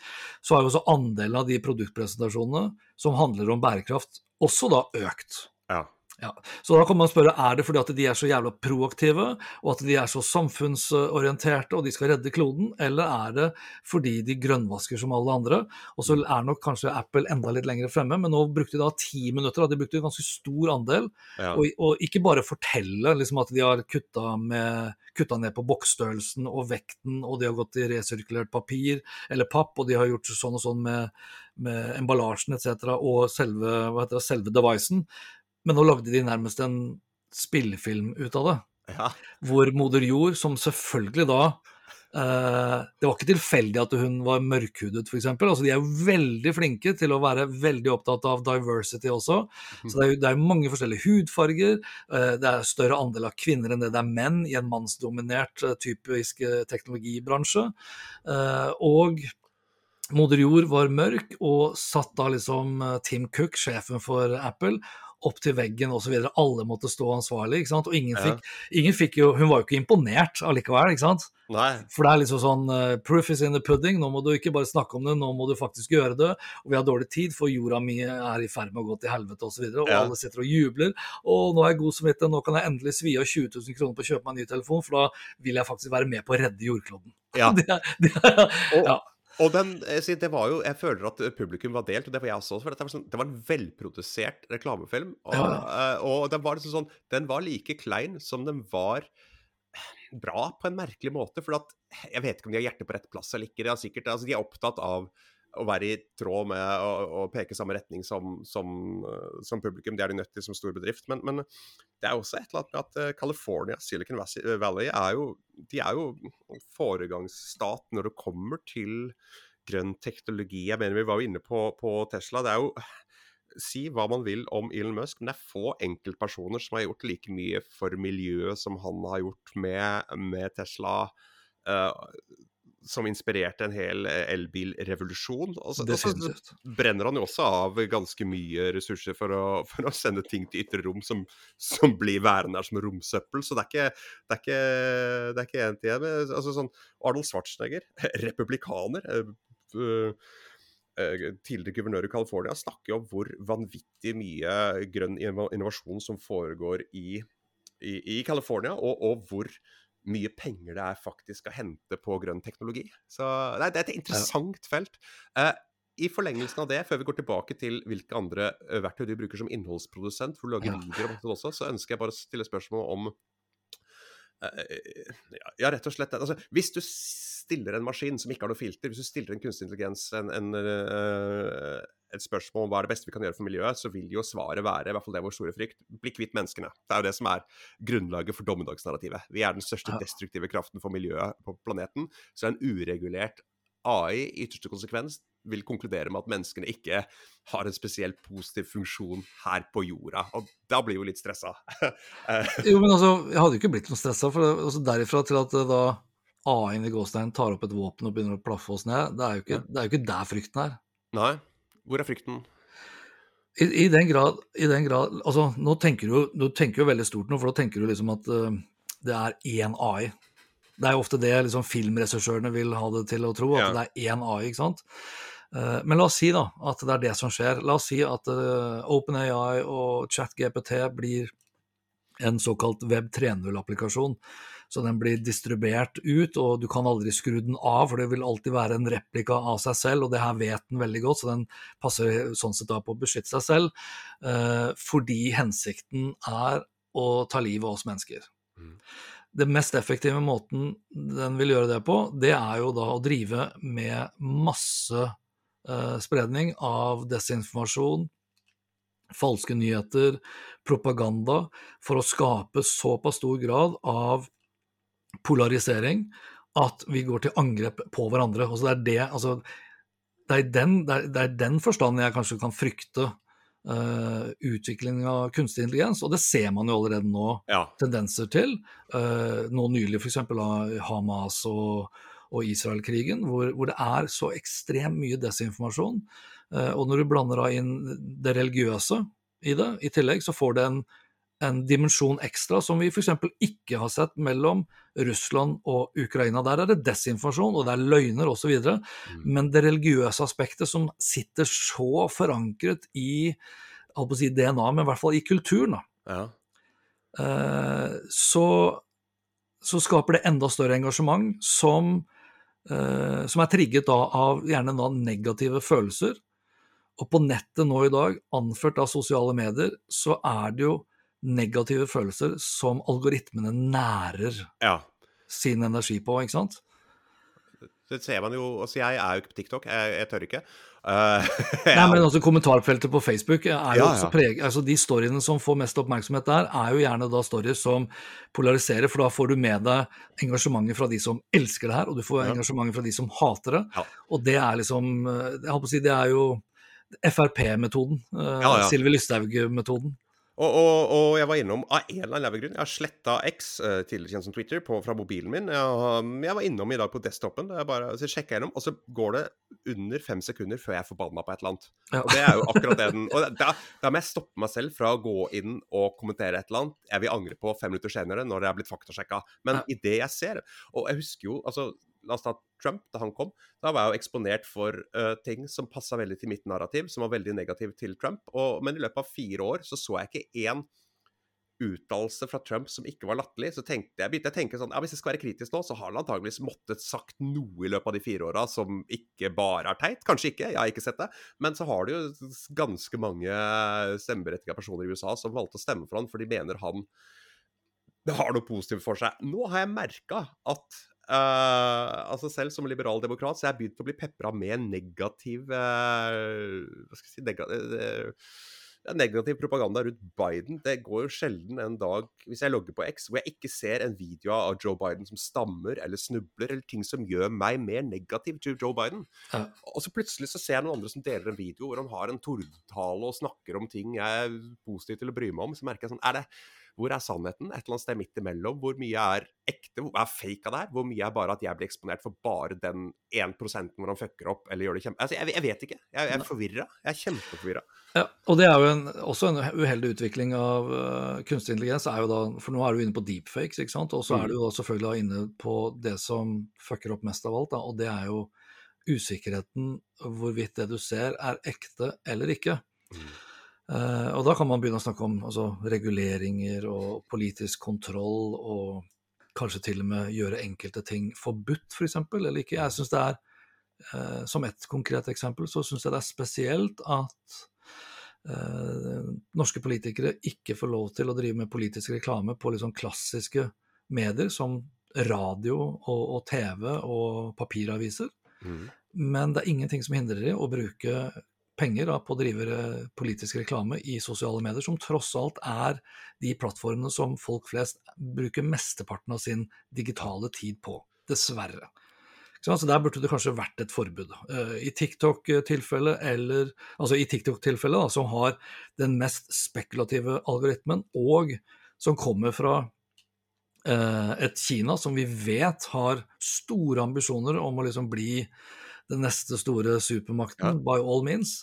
[SPEAKER 2] så har jo også andelen av de produktpresentasjonene som handler om bærekraft, også da økt.
[SPEAKER 1] ja.
[SPEAKER 2] Ja. Så da kan man spørre er det fordi at de er så jævla proaktive, og at de er så samfunnsorienterte og de skal redde kloden, eller er det fordi de grønnvasker som alle andre? Og så er nok kanskje Apple enda litt lenger fremme, men nå brukte de da ti minutter, de brukte en ganske stor andel.
[SPEAKER 1] ja.
[SPEAKER 2] Og, og ikke bare fortelle liksom, at de har kutta, med, kutta ned på boksstørrelsen og vekten, og de har gått i resirkulert papir eller papp, og de har gjort sånn og sånn med, med emballasjen etc., og selve, hva heter det, selve devicen. Men nå lagde de nærmest en spillefilm ut av det.
[SPEAKER 1] ja.
[SPEAKER 2] Hvor moder jord, som selvfølgelig da eh, Det var ikke tilfeldig at hun var mørkhudet, f.eks. Altså, de er jo veldig flinke til å være veldig opptatt av diversity også. Så det er jo det er mange forskjellige hudfarger. eh, det er større andel av kvinner enn det det er menn i en mannsdominert eh, typisk eh, teknologibransje. Eh, og Moder Jord var mørk og satt da liksom eh, Tim Cook, sjefen for Apple, opp til veggen osv. Alle måtte stå ansvarlig. ikke sant? Og ingen
[SPEAKER 1] Ja.
[SPEAKER 2] fikk, ingen fikk jo Hun var jo ikke imponert allikevel, ikke sant?
[SPEAKER 1] Nei.
[SPEAKER 2] For det er liksom sånn uh, Proof is in the pudding. Nå må du ikke bare snakke om det, nå må du faktisk gjøre det. Og vi har dårlig tid, for jorda mi er i ferd med å gå til helvete osv. Og, så videre, og
[SPEAKER 1] Ja.
[SPEAKER 2] alle sitter og jubler. Og nå er jeg god som vite, nå kan jeg endelig svi av 20 000 kroner på å kjøpe meg en ny telefon, for da vil jeg faktisk være med på å redde jordkloden.
[SPEAKER 1] Ja.
[SPEAKER 2] Det er, det er, ja.
[SPEAKER 1] og den, eh, det var jo, jeg føler at eh, publikum var delt, og det var jeg også. For Det var sånn, det var en velprodusert reklamefilm. Og,
[SPEAKER 2] Ja.
[SPEAKER 1] eh, og den var liksom sånn Den var like klein som den var bra på en merkelig måte. For at, jeg vet ikke om de har hjertet på rett plass eller ikke. Det er sikkert, altså, de er opptatt av å være i tråd med å, å peke samme retning som, som, eh, som publikum. Det er de nødt til som stor bedrift. Men, men det er også et eller annet med at eh, California, Silicon Valley, er jo, de er jo foregangsstat når det kommer til grønn teknologi. Jeg mener Vi var jo inne på, på Tesla. Det er jo Si hva man vil om Elon Musk, men det er få enkeltpersoner som har gjort like mye for miljøet som han har gjort med, med Tesla. eh, som inspirerte en hel eh, elbilrevolusjon. Og så- og så brenner han jo også av ganske mye ressurser for å, for å sende ting til ytre rom som, som blir værende der som romsøppel. Så det er ikke det er ikke, det er ikke en til en. Altså sånn Arnold Schwarzenegger, republikaner eh, Tidligere guvernør i California snakker jo om hvor vanvittig mye grønn innovasjon som foregår i i, i California, og, og, hvor mye penger det er faktisk å hente på grønn teknologi. Så nei, det er et interessant felt. Uh, I forlengelsen av det, før vi går tilbake til hvilke andre verktøy du bruker som innholdsprodusent for å lage videoer om dette også, så ønsker jeg bare å stille spørsmål om ja, rett og slett altså, Hvis du stiller en maskin som ikke har noe filter, hvis du stiller en kunstig intelligens en, en, uh, et spørsmål om hva er det beste vi kan gjøre for miljøet, så vil jo svaret være, i hvert fall det er vår store frykt, bli kvitt menneskene. Det er jo det som er grunnlaget for dommedagsnarrativet. Vi er den største destruktive kraften for miljøet på planeten. Så en uregulert AI i ytterste konsekvens vil konkludere med at menneskene ikke har en spesielt positiv funksjon her på jorda. Og da blir jo litt stressa.
[SPEAKER 2] jo, men altså, jeg hadde jo ikke blitt noe stressa. For det, altså derifra til at da AI-en i Gåstein tar opp et våpen og begynner å plaffe oss ned, det er jo ikke, det er jo ikke der frykten er.
[SPEAKER 1] Nei. Hvor er frykten?
[SPEAKER 2] I, i, den grad, i den grad Altså, nå tenker du, du tenker jo veldig stort nå, for da tenker du liksom at uh, det er én AI. Det er jo ofte det liksom, filmregissørene vil ha det til å tro, at ja. det er én AI. ikke sant? Uh, men la oss si da at det er det som skjer. La oss si at uh, OpenAI og ChatGPT blir en såkalt Web 3.0-applikasjon så den blir distribuert ut, og du kan aldri skru den av, for det vil alltid være en replika av seg selv, og det her vet den veldig godt, så den passer sånn sett da på å beskytte seg selv, eh, fordi hensikten er å ta livet av oss mennesker. Mm. Det mest effektive måten den vil gjøre det på, det er jo da å drive med masse eh, spredning av desinformasjon, falske nyheter, propaganda, for å skape såpass stor grad av polarisering at vi går til angrep på hverandre. Altså det, er det, altså, det, er den, det, er, det er den forstanden jeg kanskje kan frykte uh, utvikling av kunstig intelligens, og det ser man jo allerede nå ja. tendenser til. Uh, nå nylig f.eks. av Hamas og, og Israel-krigen, hvor, hvor, det er så ekstremt mye desinformasjon. Uh, og når du blander da inn det religiøse i det, i tillegg, så får det en en dimensjon ekstra som vi f.eks. ikke har sett mellom Russland og Ukraina. Der er det desinformasjon, og det er løgner osv. Mm. Men det religiøse aspektet som sitter så forankret i si DNA, men i hvert fall i kulturen, ja. eh, så, så, skaper det enda større engasjement som, eh, som er trigget da, av gjerne negative følelser. Og på nettet nå i dag, anført av sosiale medier, så er det jo negative følelser som algoritmene nærer ja. sin energi på, ikke sant?
[SPEAKER 1] Det ser man jo Altså, jeg er jo ikke på TikTok, jeg, jeg tør ikke.
[SPEAKER 2] Uh, Nei, men altså Kommentarfeltet på Facebook er jo ja, også preget altså De storyene som får mest oppmerksomhet der, er jo gjerne da stories som polariserer, for da får du med deg engasjementet fra de som elsker det her, og du får ja. engasjementet fra de som hater det. Ja. Og det er liksom eh, Jeg holdt på å si, det er jo Frp-metoden. Uh, Sylvi Lysthaug-metoden.
[SPEAKER 1] Og, og, og, jeg var innom av en eller annen grunn Jeg har sletta X, uh, tidligere kjent som Twitter, på, fra mobilen min. Jeg, jeg, var innom i dag på desktopen. Bare, så jeg gjennom, og så går det under fem sekunder før jeg er forbanna på et eller annet. Ja. Og det er jo akkurat det den Og da, da, må jeg stoppe meg selv fra å gå inn og kommentere et eller annet jeg vil angre på fem minutter senere, når det er blitt faktasjekka. Men ja. det jeg ser Og jeg husker jo altså La oss ta Trump, da han kom. Da var jeg jo eksponert for uh, ting som passa veldig til mitt narrativ, som var veldig negativ til Trump. Og, men i løpet av fire år så så jeg ikke én uttalelse fra Trump som ikke var latterlig. Så tenkte jeg, begynte jeg å tenke sånn ja, Hvis jeg skal være kritisk nå, så har han antageligvis måttet sagt noe i løpet av de fire åra som ikke bare er teit. Kanskje ikke, jeg har ikke sett det. Men så har det jo ganske mange stemmeberettiga personer i USA som valgte å stemme for han, for de mener han det har noe positivt for seg. Nå har jeg merka at Uh, altså Selv som liberaldemokrat så jeg har begynt å bli pepra med negativ uh, Hva skal jeg si negativ, uh, negativ propaganda rundt Biden. Det går jo sjelden en dag hvis jeg logger på X hvor jeg ikke ser en video av Joe Biden som stammer eller snubler, eller ting som gjør meg mer negativ til Joe Biden. Ja. Og så plutselig så ser jeg noen andre som deler en video hvor han har en tordentale og snakker om ting jeg er positiv til å bry meg om. Så merker jeg sånn Er det hvor er sannheten? Et eller annet sted midt imellom. Hvor mye er ekte? Hvor er fake av det her? Hvor mye er bare at jeg blir eksponert for bare den 1 hvor han fucker opp eller gjør det kjempe... Altså, jeg, jeg vet ikke. Jeg, jeg er forvirra. Jeg er kjempeforvirra.
[SPEAKER 2] Ja, og det er jo en, også en uheldig utvikling av uh, kunstig intelligens. er jo da, For nå er du inne på deepfakes, ikke sant. Og så er mm. du da selvfølgelig inne på det som fucker opp mest av alt, da, og det er jo usikkerheten hvorvidt det du ser er ekte eller ikke. Mm. Uh, og da kan man begynne å snakke om altså, reguleringer og politisk kontroll, og kanskje til og med gjøre enkelte ting forbudt, f.eks., for eller ikke. Jeg synes det er, uh, Som et konkret eksempel, så syns jeg det er spesielt at uh, norske politikere ikke får lov til å drive med politisk reklame på liksom klassiske medier som radio og, og TV og papiraviser. Mm. Men det er ingenting som hindrer dem å bruke penger da, på å drive politisk reklame i sosiale medier, som tross alt er de plattformene som folk flest bruker mesteparten av sin digitale tid på. Dessverre. Så Der burde det kanskje vært et forbud. Eh, I TikTok-tilfellet, altså TikTok-tilfellet, som har den mest spekulative algoritmen, og som kommer fra eh, et Kina som vi vet har store ambisjoner om å liksom bli den neste store supermakten, ja. by all means,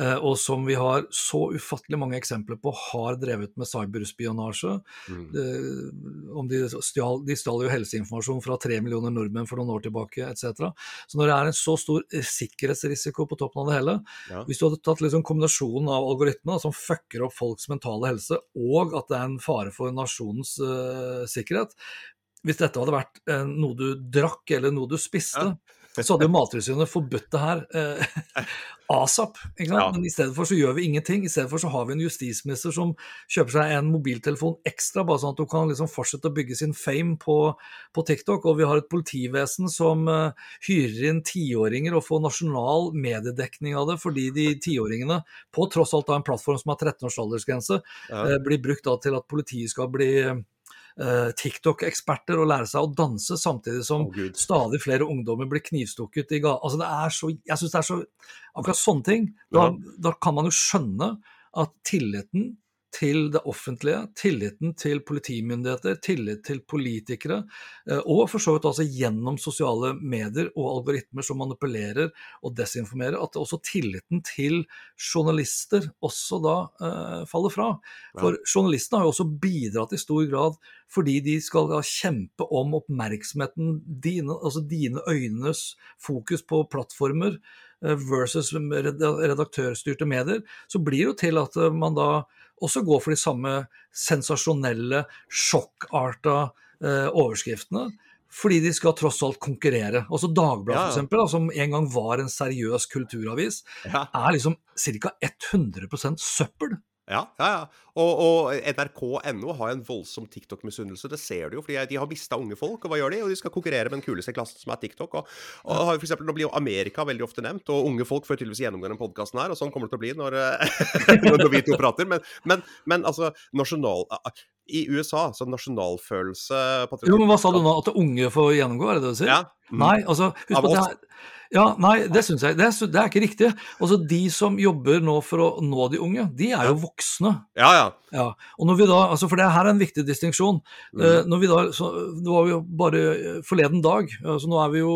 [SPEAKER 2] eh, og som vi har så ufattelig mange eksempler på har drevet med cyberspionasje. Mm. Eh, de, stjal, de stjal jo helseinformasjon fra tre millioner nordmenn for noen år tilbake, etc. Så når det er en så stor eh, sikkerhetsrisiko på toppen av det hele, ja. hvis du hadde tatt liksom kombinasjonen av algoritmer som fucker opp folks mentale helse, og at det er en fare for nasjonens uh, sikkerhet, hvis dette hadde vært noe du drakk eller noe du spiste, ja så hadde jo Mattilsynet forbudt det her eh, asap. ikke sant? Ja. Men i stedet for så gjør vi ingenting. I stedet for så har vi en justisminister som kjøper seg en mobiltelefon ekstra, bare sånn at hun kan liksom fortsette å bygge sin fame på, på TikTok. Og vi har et politivesen som eh, hyrer inn tiåringer og får nasjonal mediedekning av det, fordi de tiåringene, på tross alt av en plattform som har 13 års aldersgrense, uh, blir brukt da til at politiet skal bli uh, TikTok-eksperter og lære seg å danse, samtidig som oh, stadig flere ungdommer blir knivstukket i gata. Altså, det er så, jeg syns det er så Akkurat sånne ting. Da, ja. da kan man jo skjønne at tilliten til det offentlige, tilliten til politimyndigheter, tillit til politikere, eh, og for så vidt også gjennom sosiale medier og algoritmer som manipulerer og desinformerer, at også tilliten til journalister også da eh, faller fra. For journalistene har jo også bidratt i stor grad fordi de skal da kjempe om oppmerksomheten dine, altså dine øynes fokus på plattformer versus redaktørstyrte medier, så blir det jo til at man da også går for de samme sensasjonelle, sjokkarta eh, overskriftene. Fordi de skal tross alt konkurrere. Også Dagbladet, ja, ja. For eksempel, som en gang var en seriøs kulturavis, ja. er liksom ca. 100% søppel.
[SPEAKER 1] Ja, ja, ja. Og, og nrk.no har en voldsom TikTok-misunnelse. Det ser du jo, fordi de har mista unge folk. Og hva gjør de? Og de skal konkurrere med den kuleste klassen, som er TikTok. Og, og for eksempel, Nå blir jo Amerika veldig ofte nevnt, og unge folk får tydeligvis gjennomgå denne podkasten her. Og sånn kommer det til å bli når, når vi to prater. Men, men, men altså, nasjonal... I USA, så nasjonalfølelse
[SPEAKER 2] Jo, men Hva sa du nå? At unge får gjennomgå, er det det du sier? Ja. Mm. Nei, altså, husk på det her. ja, nei, det syns jeg. Det er, det er, ikke riktig. Altså, De som jobber nå for å nå de unge, de er jo voksne.
[SPEAKER 1] Ja, ja.
[SPEAKER 2] ja. Og når vi da, altså For det her er en viktig distinksjon. Mm. Uh, når vi da, så, Det var jo bare forleden dag, altså nå er vi jo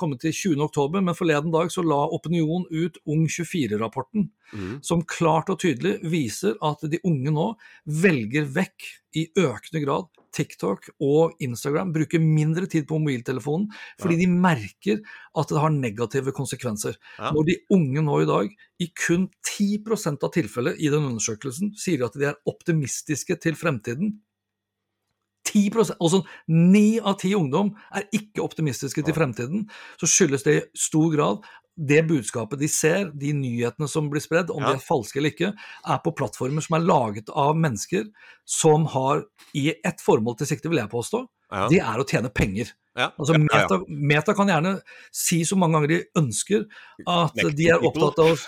[SPEAKER 2] kommet til 20. oktober, men forleden dag så la Opinion ut Ung24-rapporten. Mm. Som klart og tydelig viser at de unge nå velger vekk i økende grad TikTok og Instagram bruker mindre tid på mobiltelefonen fordi ja. de merker at det har negative konsekvenser. Ja. Når de unge nå i dag, i kun 10% av tilfellet i den undersøkelsen, sier at de er optimistiske til fremtiden, 10% altså 9 av 10 ungdom er ikke optimistiske til fremtiden, så skyldes det i stor grad det budskapet de ser, de nyhetene som blir spredd, om ja. de er falske eller ikke, er på plattformer som er laget av mennesker som har i ett formål til sikte, vil jeg påstå. Ja. Det er å tjene penger. Ja. Altså Meta, Meta, kan gjerne si så mange ganger de ønsker at de er opptatt av,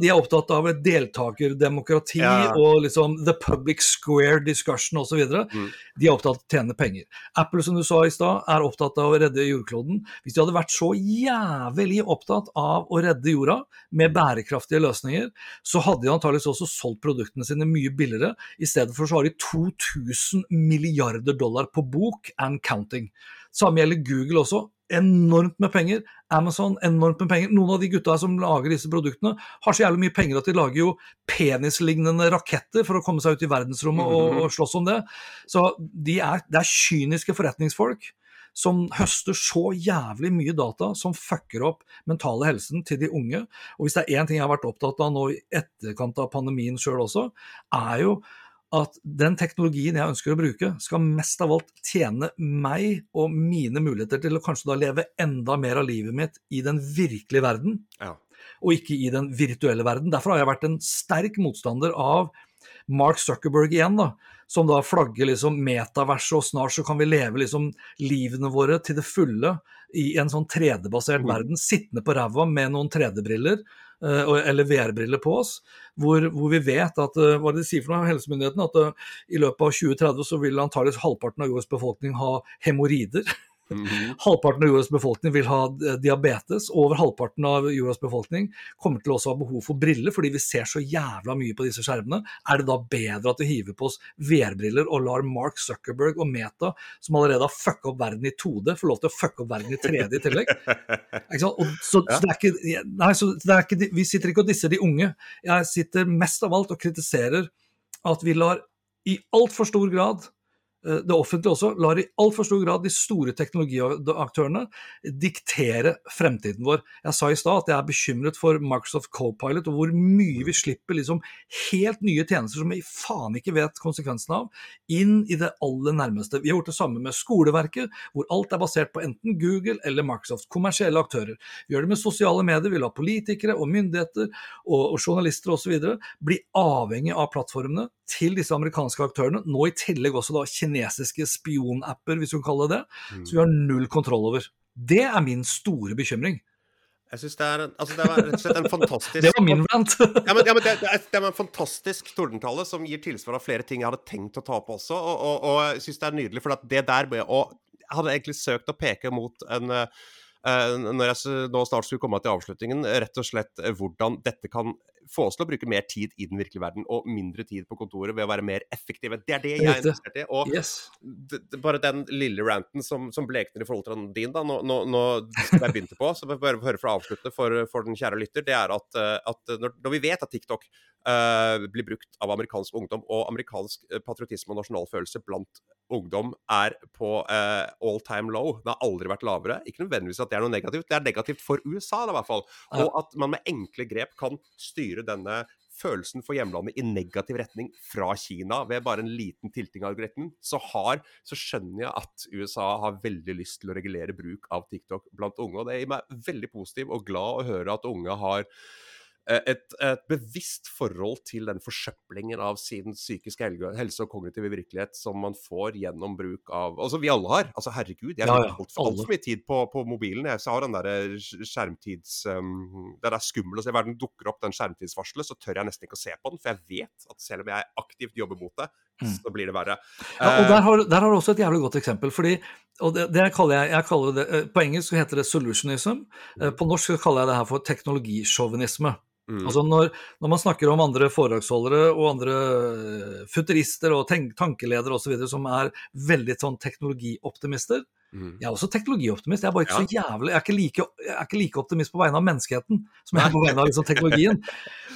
[SPEAKER 2] De er opptatt av et deltakerdemokrati ja. og liksom the public square discussion osv. Mm. De er opptatt av å tjene penger. Apple, som du sa i stad, er opptatt av å redde jordkloden. Hvis de hadde vært så jævlig opptatt av å redde jorda med bærekraftige løsninger, så hadde de antakeligvis også solgt produktene sine mye billigere. I stedet for så har de 2000 milliarder dollar på bok and counting. Samme gjelder Google også. Enormt med penger. Amazon, enormt med penger. Noen av de gutta som lager disse produktene, har så jævlig mye penger at de lager jo penislignende raketter for å komme seg ut i verdensrommet og, mhm. og slåss om det. Så de er, det er kyniske forretningsfolk som høster så jævlig mye data som fucker opp mentale helsen til de unge. Og hvis det er én ting jeg har vært opptatt av nå i etterkant av pandemien sjøl også, er jo at den teknologien jeg ønsker å bruke, skal mest av alt tjene meg og mine muligheter til å kanskje da leve enda mer av livet mitt i den virkelige verden,
[SPEAKER 1] Ja.
[SPEAKER 2] og ikke i den virtuelle verden. Derfor har jeg vært en sterk motstander av Mark Zuckerberg igjen, da, som da flagger liksom metaverset, og snart så kan vi leve liksom livene våre til det fulle i en sånn 3D-basert
[SPEAKER 1] Mm.
[SPEAKER 2] verden, sittende på ræva med noen 3D-briller, eh, og- eller VR-briller på oss, hvor, hvor vi vet at eh, hva de sier for noe, helsemyndighetene, at eh, i løpet av 2030 så vil antakeligvis halvparten av jordas befolkning ha hemoroider.
[SPEAKER 1] Mhm.
[SPEAKER 2] Halvparten av jordas befolkning vil ha eh, diabetes. Over halvparten av jordas befolkning kommer til å ha behov for briller, fordi vi ser så jævla mye på disse skjermene. Er det da bedre at vi hiver på oss VR-briller og lar Mark Zuckerberg og Meta, som allerede har fucka opp verden i 2D, få lov til å fucke opp verden i 3D i tillegg? Og så, så det er ikke, nei, så det er ikke, vi sitter ikke og disser de unge. Jeg sitter mest av alt og kritiserer at vi lar i altfor stor grad det offentlige også lar i altfor stor grad de store teknologiaktørene diktere fremtiden vår. Jeg sa i stad at jeg er bekymret for Microsoft Copilot og hvor mye vi slipper liksom helt nye tjenester som vi faen ikke vet konsekvensen av, inn i det aller nærmeste. Vi har gjort det samme med skoleverket, hvor alt er basert på enten Google eller Microsoft, kommersielle aktører. Vi gjør det med sosiale medier, vi lar politikere og myndigheter og, og journalister osv. bli avhengig av plattformene til disse amerikanske aktørene, nå i tillegg også da kinesiske spionapper, hvis du kan kalle det det,
[SPEAKER 1] Mm.
[SPEAKER 2] som vi har null kontroll over. Det er min store bekymring.
[SPEAKER 1] Jeg syns det er altså det var rett og slett en fantastisk
[SPEAKER 2] Det var min rant.
[SPEAKER 1] ja, men, ja, men det, det, er, en fantastisk tordentale som gir tilsvar av flere ting jeg hadde tenkt å ta opp også. Og, og, og jeg syns det er nydelig, for at det der med å Jeg hadde egentlig søkt å peke mot en eh, når jeg nå snart skulle komme til avslutningen, rett og slett hvordan dette kan få oss til å bruke mer tid i den virkelige verden og mindre tid på kontoret ved å være mer effektive. Det er det jeg er interessert i. Og
[SPEAKER 2] Yes.
[SPEAKER 1] bare den lille ranten som, som blekner i forhold til din, da, nå, nå, nå jeg begynte på, så jeg bare høre fra avslutte for, for den kjære lytter, det er at, eh, at når, når vi vet at TikTok uh, blir brukt av amerikansk ungdom, og amerikansk eh, patriotisme og nasjonalfølelse blant ungdom er på uh, all time low, det har aldri vært lavere, ikke nødvendigvis at det er noe negativt, det er negativt for USA da, i hvert fall, og at man med enkle grep kan styre denne følelsen for hjemlandet i negativ retning fra Kina ved bare en liten tilting av algoritmen, så, har, så skjønner jeg at USA har veldig lyst til å regulere bruk av TikTok blant unge. Og det gir meg veldig positiv og glad å høre at unge har et, et bevisst forhold til den forsøplingen av sin psykiske helse og kognitive virkelighet som man får gjennom bruk av Altså, vi alle har. Altså, herregud, jeg
[SPEAKER 2] Ja,
[SPEAKER 1] bruker
[SPEAKER 2] ja,
[SPEAKER 1] altfor alt mye tid på, på mobilen. Jeg så har den der skjermtids... Um, det er skummelt å se hver den dukker opp, den skjermtidsvarselet, så tør jeg nesten ikke å se på den. For jeg vet at selv om jeg aktivt jobber mot det,
[SPEAKER 2] Mm.
[SPEAKER 1] så blir det verre.
[SPEAKER 2] Ja, og
[SPEAKER 1] Eh,
[SPEAKER 2] der har, der har du også et jævlig godt eksempel. fordi, og det, det kaller jeg, jeg kaller det, eh, På engelsk heter det solutionism. Eh, På norsk kaller jeg det her for teknologisjåvinisme.
[SPEAKER 1] Mm,
[SPEAKER 2] Altså når, når man snakker om andre foredragsholdere og andre eh, futurister og tankeledere osv. som er veldig sånn teknologioptimister
[SPEAKER 1] mm.
[SPEAKER 2] Jeg er også teknologioptimist, jeg er bare ikke så jævlig Jeg er ikke like, jeg er ikke like optimist på vegne av menneskeheten som jeg er på vegne av liksom, teknologien.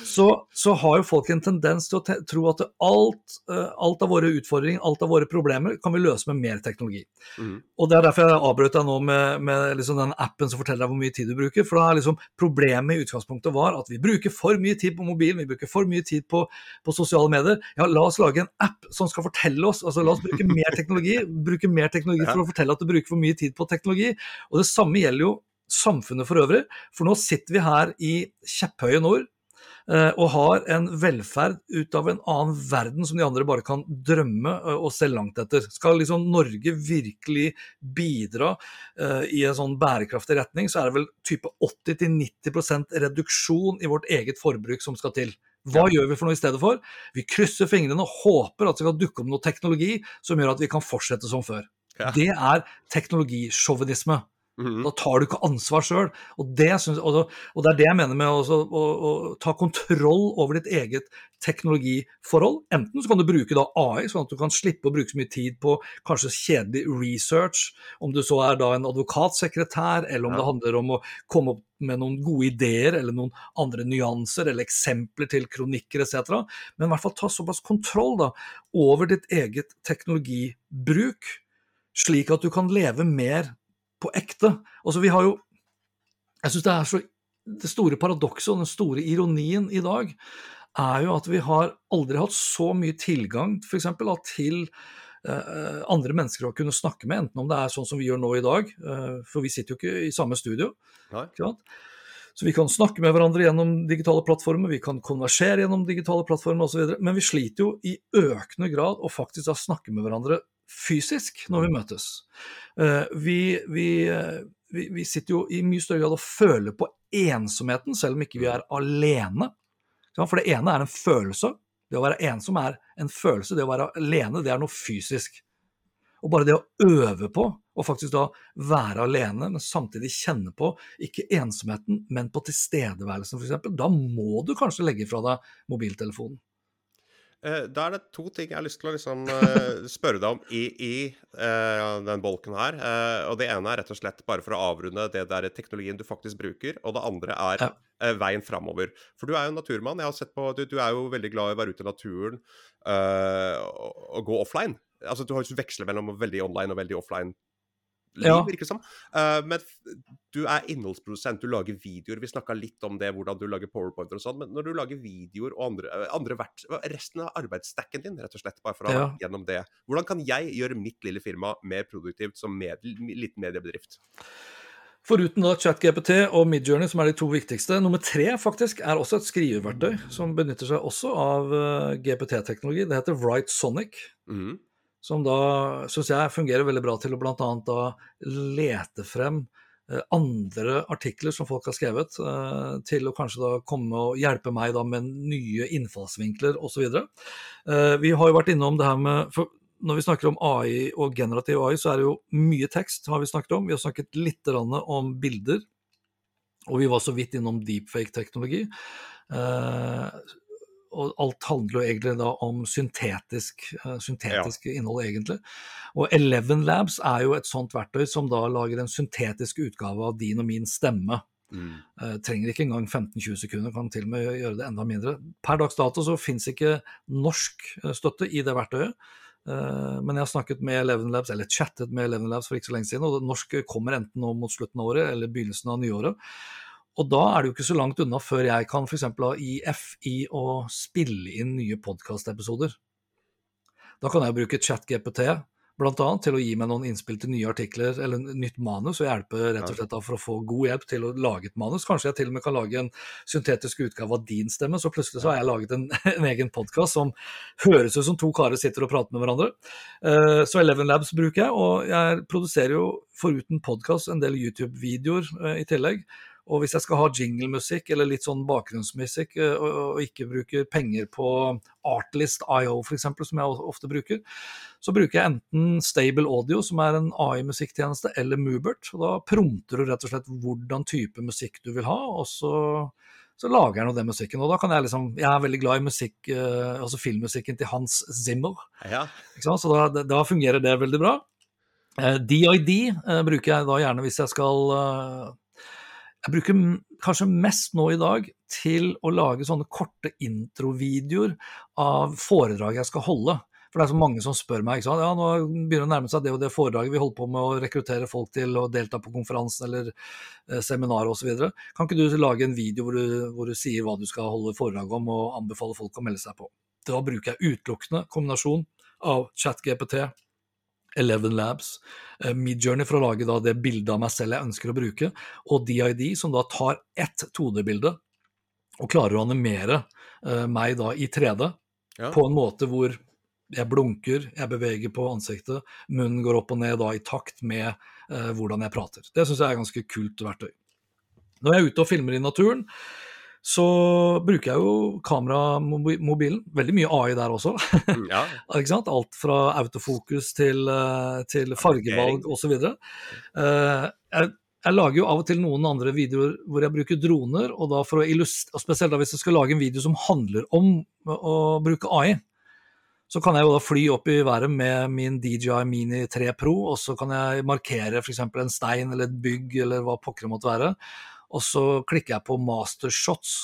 [SPEAKER 2] Så, så har jo folk en tendens til å tro at alt, eh, alt av våre utfordringer, alt av våre problemer, kan vi løse med mer teknologi.
[SPEAKER 1] Mm.
[SPEAKER 2] Og Det er derfor jeg avbrøt deg nå med, med liksom den appen som forteller deg hvor mye tid du bruker. For da er liksom Problemet i utgangspunktet var at vi bruker for mye tid på mobilen, vi bruker for mye tid på, på sosiale medier. Ja, la oss lage en app som skal fortelle oss altså La oss bruke mer teknologi bruke mer teknologi for å fortelle at du bruker for mye tid på teknologi. Og det samme gjelder jo samfunnet for øvrig. For nå sitter vi her i kjepphøye nord eh, og har en velferd ut av en annen verden som de andre bare kan drømme eh, og se langt etter. Skal liksom Norge virkelig bidra eh, i en sånn bærekraftig retning, så er det vel type 80-90% reduksjon i vårt eget forbruk som skal til. Hva gjør vi for noe i stedet for? Vi krysser fingrene og håper at det skal dukke opp noe teknologi som gjør at vi kan fortsette som før.
[SPEAKER 1] Ja.
[SPEAKER 2] Det er teknologisjåvinisme.
[SPEAKER 1] Mm.
[SPEAKER 2] Da tar du ikke ansvar sjøl. Og, det og, og det er det jeg mener med også, å, å ta kontroll over ditt eget teknologiforhold. Enten så kan du bruke da AI, sånn at du kan slippe å bruke så mye tid på kanskje kjedelig research, om du så er da en advokatsekretær, eller om
[SPEAKER 1] Ja.
[SPEAKER 2] det handler om å komme opp med noen gode ideer, eller noen andre nyanser, eller eksempler til kronikker etc. Men i hvert fall ta såpass kontroll da, over ditt eget teknologibruk slik at du kan leve mer på ekte. Altså, vi har jo Jeg syns det er så Det store paradokset og den store ironien i dag er jo at vi har aldri hatt så mye tilgang f.eks. til eh, andre mennesker å kunne snakke med, enten om det er sånn som vi gjør nå i dag, eh, for vi sitter jo ikke i samme studio. Så vi kan snakke med hverandre gjennom digitale plattformer, vi kan konversere gjennom digitale plattformer osv. Men vi sliter jo i økende grad å faktisk da snakke med hverandre fysisk når vi møtes. Eh, vi, vi, eh, vi, vi sitter jo i mye større grad og føler på ensomheten, selv om ikke vi er alene. For det ene er en følelse. Det å være ensom er en følelse. Det å være alene, det er noe fysisk. Og bare det å øve på å faktisk da være alene, men samtidig kjenne på ikke ensomheten, men på tilstedeværelsen f.eks., da må du kanskje legge fra deg mobiltelefonen.
[SPEAKER 1] Eh, Da er det to ting jeg har lyst til å liksom, eh, spørre deg om i, i uh, den bolken her. Uh, og Det ene er rett og slett bare for å avrunde det der teknologien du faktisk bruker. Og det andre er
[SPEAKER 2] Ja.
[SPEAKER 1] uh, veien framover. For du er jo en naturmann. Jeg har sett på, du, du er jo veldig glad i å være ute i naturen og, og gå offline. Altså Du har jo veksler mellom veldig online og veldig offline. Liv,
[SPEAKER 2] Ja.
[SPEAKER 1] virker det som. Uh, men du er innholdsprodusent, du lager videoer. Vi snakka litt om det, hvordan du lager powerpointer og sånn. Men når du lager videoer og andre, eh, andre vert, resten av arbeidsstacken din, rett og slett, bare for å
[SPEAKER 2] Ja.
[SPEAKER 1] gjennom det, hvordan kan jeg gjøre mitt lille firma mer produktivt som med, liten mediebedrift?
[SPEAKER 2] Foruten da ChatGPT og Midjourney, som er de to viktigste. Nummer tre faktisk er også et skriveverktøy som benytter seg også av eh, GPT-teknologi. Det heter Write Sonic. Som da syns jeg fungerer veldig bra til å bl.a. da lete frem eh, andre artikler som folk har skrevet, eh, til å kanskje da komme og hjelpe meg da med nye innfallsvinkler osv. Uh, vi har jo vært innom det her med for Når vi snakker om AI og generativ AI, så er det jo mye tekst har vi snakket om. Vi har snakket litt om bilder, og vi var så vidt innom deepfake-teknologi. Og alt handler jo egentlig da om syntetisk, eh, syntetisk innhold, egentlig. Og Eleven Labs er jo et sånt verktøy som da lager en syntetisk utgave av din og min stemme.
[SPEAKER 1] Mm.
[SPEAKER 2] Uh, trenger ikke engang 15-20 sekunder, kan til og med gjøre det enda mindre. Per dags dato så fins ikke norsk eh, støtte i det verktøyet. Men jeg har snakket med Eleven Labs, eller chattet med Eleven Labs for ikke så lenge siden, og det norsk kommer enten nå mot slutten av året eller begynnelsen av nyåret. Og da er det jo ikke så langt unna før jeg kan f.eks. ha i FI og spille inn nye podkastepisoder. Da kan jeg bruke ChatGPT annet, til å gi meg noen innspill til nye artikler eller nytt manus, og hjelpe rett og slett da for å få god hjelp til å lage et manus. Kanskje jeg til og med kan lage en syntetisk utgave av din stemme, så plutselig så har jeg laget en, en egen podkast som høres ut som to karer sitter og prater med hverandre. Eh, Så Eleven Labs bruker jeg, og jeg produserer jo foruten podkast en del YouTube-videoer eh, i tillegg. Og hvis jeg skal ha jinglemusikk eller litt sånn bakgrunnsmusikk, eh, og, og ikke bruker penger på Artlist IO f.eks., som jeg ofte bruker, så bruker jeg enten Stable Audio, som er en AI-musikktjeneste, eller Mubert. Og da prompter du rett og slett hvordan type musikk du vil ha, og så, så lager jeg nå den musikken. Og da kan jeg liksom Jeg er veldig glad i musikk, eh, altså filmmusikken til Hans Zimmer.
[SPEAKER 1] Ja.
[SPEAKER 2] Så da, da fungerer det veldig bra. Eh, DID eh, bruker jeg da gjerne hvis jeg skal eh, Jeg bruker kanskje mest nå i dag til å lage sånne korte introvideoer av foredrag jeg skal holde. For det er så mange som spør meg ikke sant? ja, nå begynner det å nærme seg det og det foredraget vi holder på med å rekruttere folk til å delta på konferansen eller eh, seminar osv. Kan ikke du lage en video hvor du, hvor du sier hva du skal holde foredrag om og anbefale folk å melde seg på? Da bruker jeg utelukkende kombinasjon av ChatGPT, Eleven Labs, eh, Midjourney for å lage da det bildet av meg selv jeg ønsker å bruke, og DID som da tar ett 2D-bilde og klarer å animere eh, meg da i 3D
[SPEAKER 1] Ja.
[SPEAKER 2] på en måte hvor jeg blunker, jeg beveger på ansiktet, munnen går opp og ned da i takt med eh, hvordan jeg prater. Det syns jeg er ganske kult verktøy. Når jeg er ute og filmer i naturen, så bruker jeg jo kameramobilen. Veldig mye AI der også.
[SPEAKER 1] Mm, ja.
[SPEAKER 2] ikke sant? Alt fra autofokus til, eh, til fargevalg osv. Uh, jeg, jeg lager jo av og til noen andre videoer hvor jeg bruker droner, og da for å illustre, og spesielt da hvis jeg skal lage en video som handler om å bruke AI. Så kan jeg jo da fly opp i været med min DJI Mini 3 Pro, og så kan jeg markere f.eks. en stein eller et bygg eller hva pokker det måtte være. Og så klikker jeg på master shots.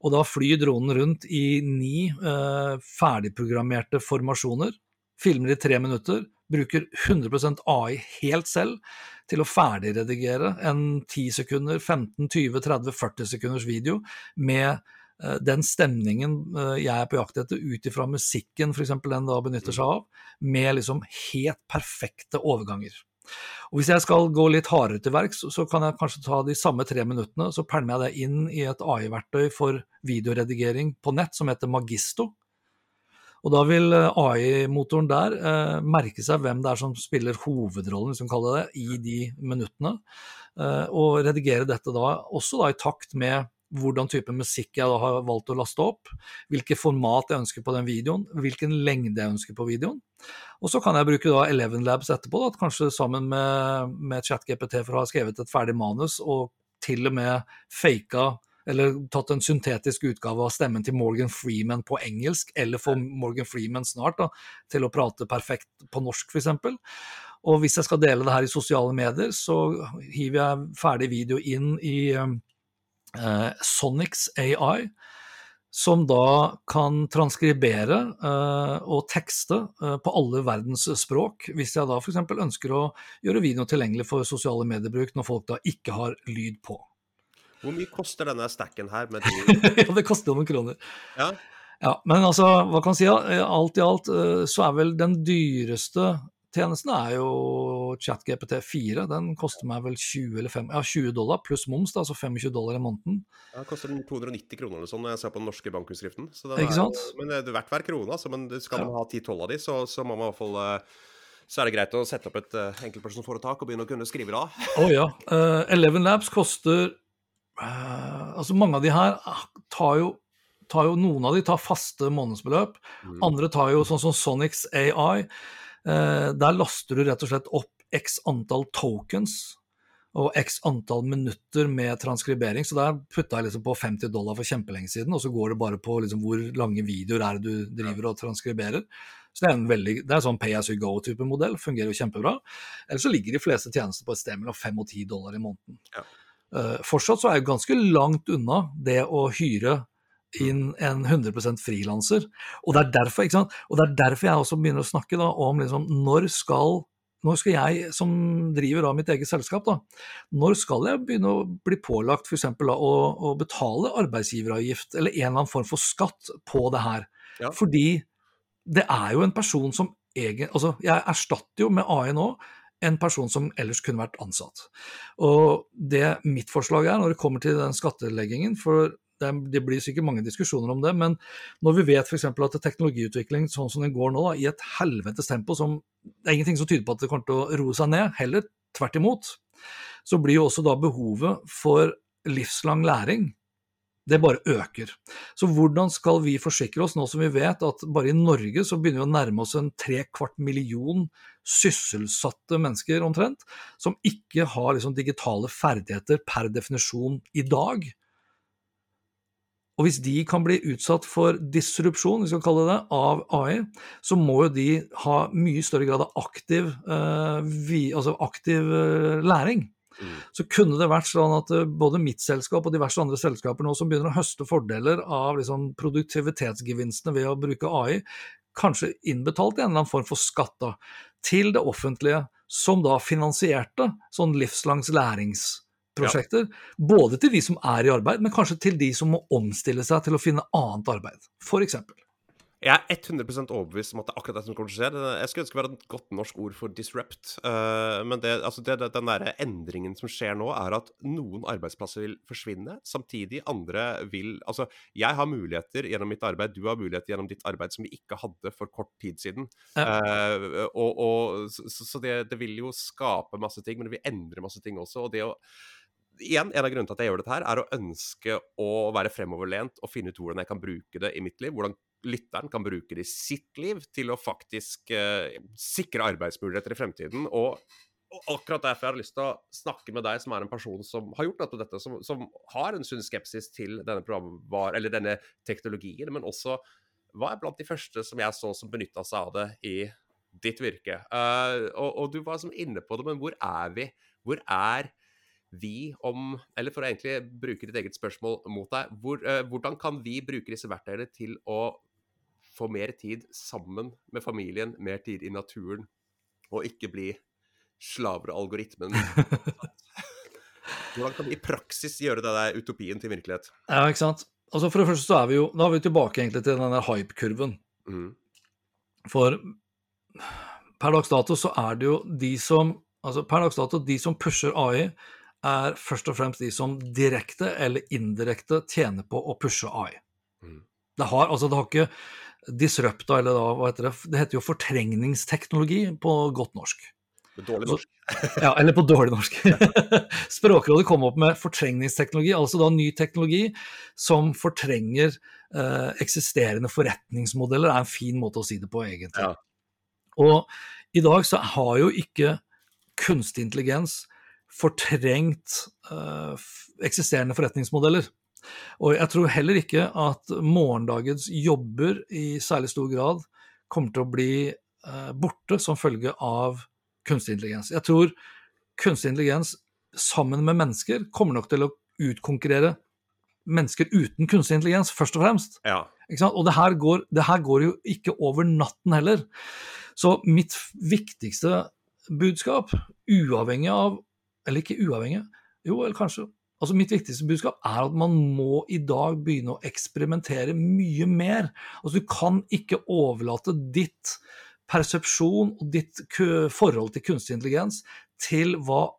[SPEAKER 2] Og da flyr dronen rundt i ni eh, ferdigprogrammerte formasjoner. Filmer i tre minutter, bruker 100% AI helt selv til å ferdigredigere en 10 sekunder, 15, 20, 30, 40 sekunders video med eh, den stemningen eh, jeg er på jakt etter, ut ifra musikken f.eks. den da benytter seg av, med liksom helt perfekte overganger. Og Hvis jeg skal gå litt hardere til verks, så kan jeg kanskje ta de samme tre minuttene, så pælmer jeg det inn i et AI-verktøy for videoredigering på nett som heter Magisto. Og da vil eh, AI-motoren der eh, merke seg hvem det er som spiller hovedrollen, som kaller det, i de minuttene. Eh, og redigere dette da også da i takt med hvordan type musikk jeg da har valgt å laste opp, hvilket format jeg ønsker på den videoen, hvilken lengde jeg ønsker på videoen. Og så kan jeg bruke da Eleven Labs etterpå, da, kanskje sammen med, med ChatGPT for å ha skrevet et ferdig manus, og til og med faka eller tatt en syntetisk utgave av stemmen til Morgan Freeman på engelsk, eller få Morgan Freeman snart da, til å prate perfekt på norsk, f.eks. Og hvis jeg skal dele det her i sosiale medier, så hiver jeg ferdig video inn i eh, Sonics AI, som da kan transkribere eh, og tekste eh, på alle verdens språk, hvis jeg da f.eks. ønsker å gjøre video tilgjengelig for sosiale mediebruk når folk da ikke har lyd på.
[SPEAKER 1] Hvor mye koster denne stacken her? Med
[SPEAKER 2] ja, det koster noen kroner.
[SPEAKER 1] Ja.
[SPEAKER 2] ja. Men altså, hva kan man si? Ja? Alt i alt eh, så er vel den dyreste tjenesten er jo ChatGPT 4. Den koster meg vel 20 eller 5, ja, 20 dollar pluss moms, da, altså 25 dollar i måneden.
[SPEAKER 1] Ja, det koster 290 kroner eller sånn når jeg ser på den norske bankutskriften. Så
[SPEAKER 2] Ikke sant?
[SPEAKER 1] men det er verdt hver krone, altså. Men skal man ha 10-12 av de, så, så må man i hvert fall uh, så er det greit å sette opp et uh, enkeltpersonforetak og begynne å kunne skrive det av.
[SPEAKER 2] Å oh, ja. Uh, Eleven Labs koster altså Mange av de her ah, tar jo, tar jo, Noen av de tar faste månedsbeløp. Mm. Andre tar jo sånn som Sonics AI. Uh, der laster du rett og slett opp x antall tokens og x antall minutter med transkribering. Så der putta jeg liksom på 50 dollar for kjempelenge siden, og så går det bare på liksom hvor lange videoer er det du driver og transkriberer. Så det er en veldig, det er sånn pay as you go-type modell, fungerer jo kjempebra. Eller så ligger de fleste tjenester på et sted mellom 5 og 10 dollar i måneden. Ja. Uh, fortsatt så er jeg ganske langt unna det å hyre inn en 100% frilanser. Og, det er derfor, og det er derfor jeg også begynner å snakke da, om liksom, når, skal, når skal jeg, som driver av mitt eget selskap, da, når skal jeg begynne å bli pålagt f.eks. Å, å betale arbeidsgiveravgift eller en eller annen form for skatt på det her? Ja. Fordi det er jo en person som egen, altså Jeg erstatter jo med AI nå en person som ellers kunne vært ansatt. Og det mitt forslag er, når det kommer til den skatteleggingen, for det, det blir sikkert mange diskusjoner om det, men når vi vet f.eks. at teknologiutvikling sånn som den går nå, da, i et helvetes tempo som Det er ingenting som tyder på at det kommer til å roe seg ned, heller tvert imot, så blir jo også da behovet for livslang læring det bare øker. Så hvordan skal vi forsikre oss, nå som vi vet at bare i Norge så begynner vi å nærme oss en tre kvart million sysselsatte mennesker omtrent, som ikke har liksom digitale ferdigheter per definisjon i dag. Og hvis de kan bli utsatt for disrupsjon, vi skal kalle det, av AI, så må jo de ha mye større grad av aktiv, eh, vi, altså aktiv eh, læring. Mm. Så kunne det vært sånn at eh, både mitt selskap og diverse andre selskaper nå som begynner å høste fordeler av liksom produktivitetsgevinstene ved å bruke AI, kanskje innbetalt i en eller annen form for skatt da, til det offentlige, som da finansierte sånn livslangs læringsprosjekter. Ja. Både til de som er i arbeid, men kanskje til de som må omstille seg til å finne annet arbeid, f.eks.
[SPEAKER 1] Jeg er 100% overbevist om at det er akkurat det som kommer til å skje. Jeg skulle ønske det var et godt norsk ord for disrupt. Uh, men det, altså det, den der endringen som skjer nå, er at noen arbeidsplasser vil forsvinne. Samtidig andre vil Altså, jeg har muligheter gjennom mitt arbeid, du har muligheter gjennom ditt arbeid som vi ikke hadde for kort tid siden. Ja. Uh, og, og, så, så det, det, vil jo skape masse ting, men det vil endre masse ting også. og det å igjen, En av grunnene til at jeg gjør dette, her, er å ønske å være fremoverlent og finne ut hvordan jeg kan bruke det i mitt liv. Hvordan lytteren kan bruke det i sitt liv til å faktisk eh, sikre arbeidsmuligheter i fremtiden. Og, og, akkurat derfor jeg har lyst til å snakke med deg, som er en person som har gjort dette, som, som har en sunn skepsis til denne, denne teknologien, men også var blant de første som jeg så som benytta seg av det i ditt virke. Uh, og, og, du var som inne på det, men hvor er vi? Hvor er vi om Eller for å egentlig bruke ditt eget spørsmål mot deg, hvor, uh, hvordan kan vi bruke disse verktøyene til å få mer tid sammen med familien, mer tid i naturen. og ikke bli slaver av algoritmen. Hvordan kan vi i praksis gjøre det der utopien til virkelighet?
[SPEAKER 2] Ja, ikke sant. Altså For det første så er vi jo Da er vi tilbake egentlig til den der hype-kurven.
[SPEAKER 1] Mm.
[SPEAKER 2] For per dags dato så er det jo de som Altså per dags dato, de som pusher AI, er først og fremst de som direkte eller indirekte tjener på å pushe AI.
[SPEAKER 1] Mm.
[SPEAKER 2] Det har altså det har ikke disrupta, eller da, hva heter det Det heter jo fortrengningsteknologi på godt norsk.
[SPEAKER 1] På dårlig norsk.
[SPEAKER 2] Ja, eller på dårlig norsk. Språkrådet kom opp med fortrengningsteknologi, altså da ny teknologi som fortrenger eh, eksisterende forretningsmodeller, er en fin måte å si det på, egentlig.
[SPEAKER 1] Ja.
[SPEAKER 2] Og i dag så har jo ikke kunstig intelligens fortrengt eh, eksisterende forretningsmodeller. Og jeg tror heller ikke at morgendagens jobber i særlig stor grad kommer til å bli eh, borte som følge av kunstig intelligens. Jeg tror kunstig intelligens sammen med mennesker kommer nok til å utkonkurrere mennesker uten kunstig intelligens, først og fremst.
[SPEAKER 1] Ja.
[SPEAKER 2] Og det her, går, det her går jo ikke over natten heller. Så mitt viktigste budskap, uavhengig av Eller ikke uavhengig, jo, eller kanskje Altså Mitt viktigste budskap er at man må i dag begynne å eksperimentere mye mer. Altså Du kan ikke overlate ditt persepsjon og ditt forhold til kunstig intelligens til hva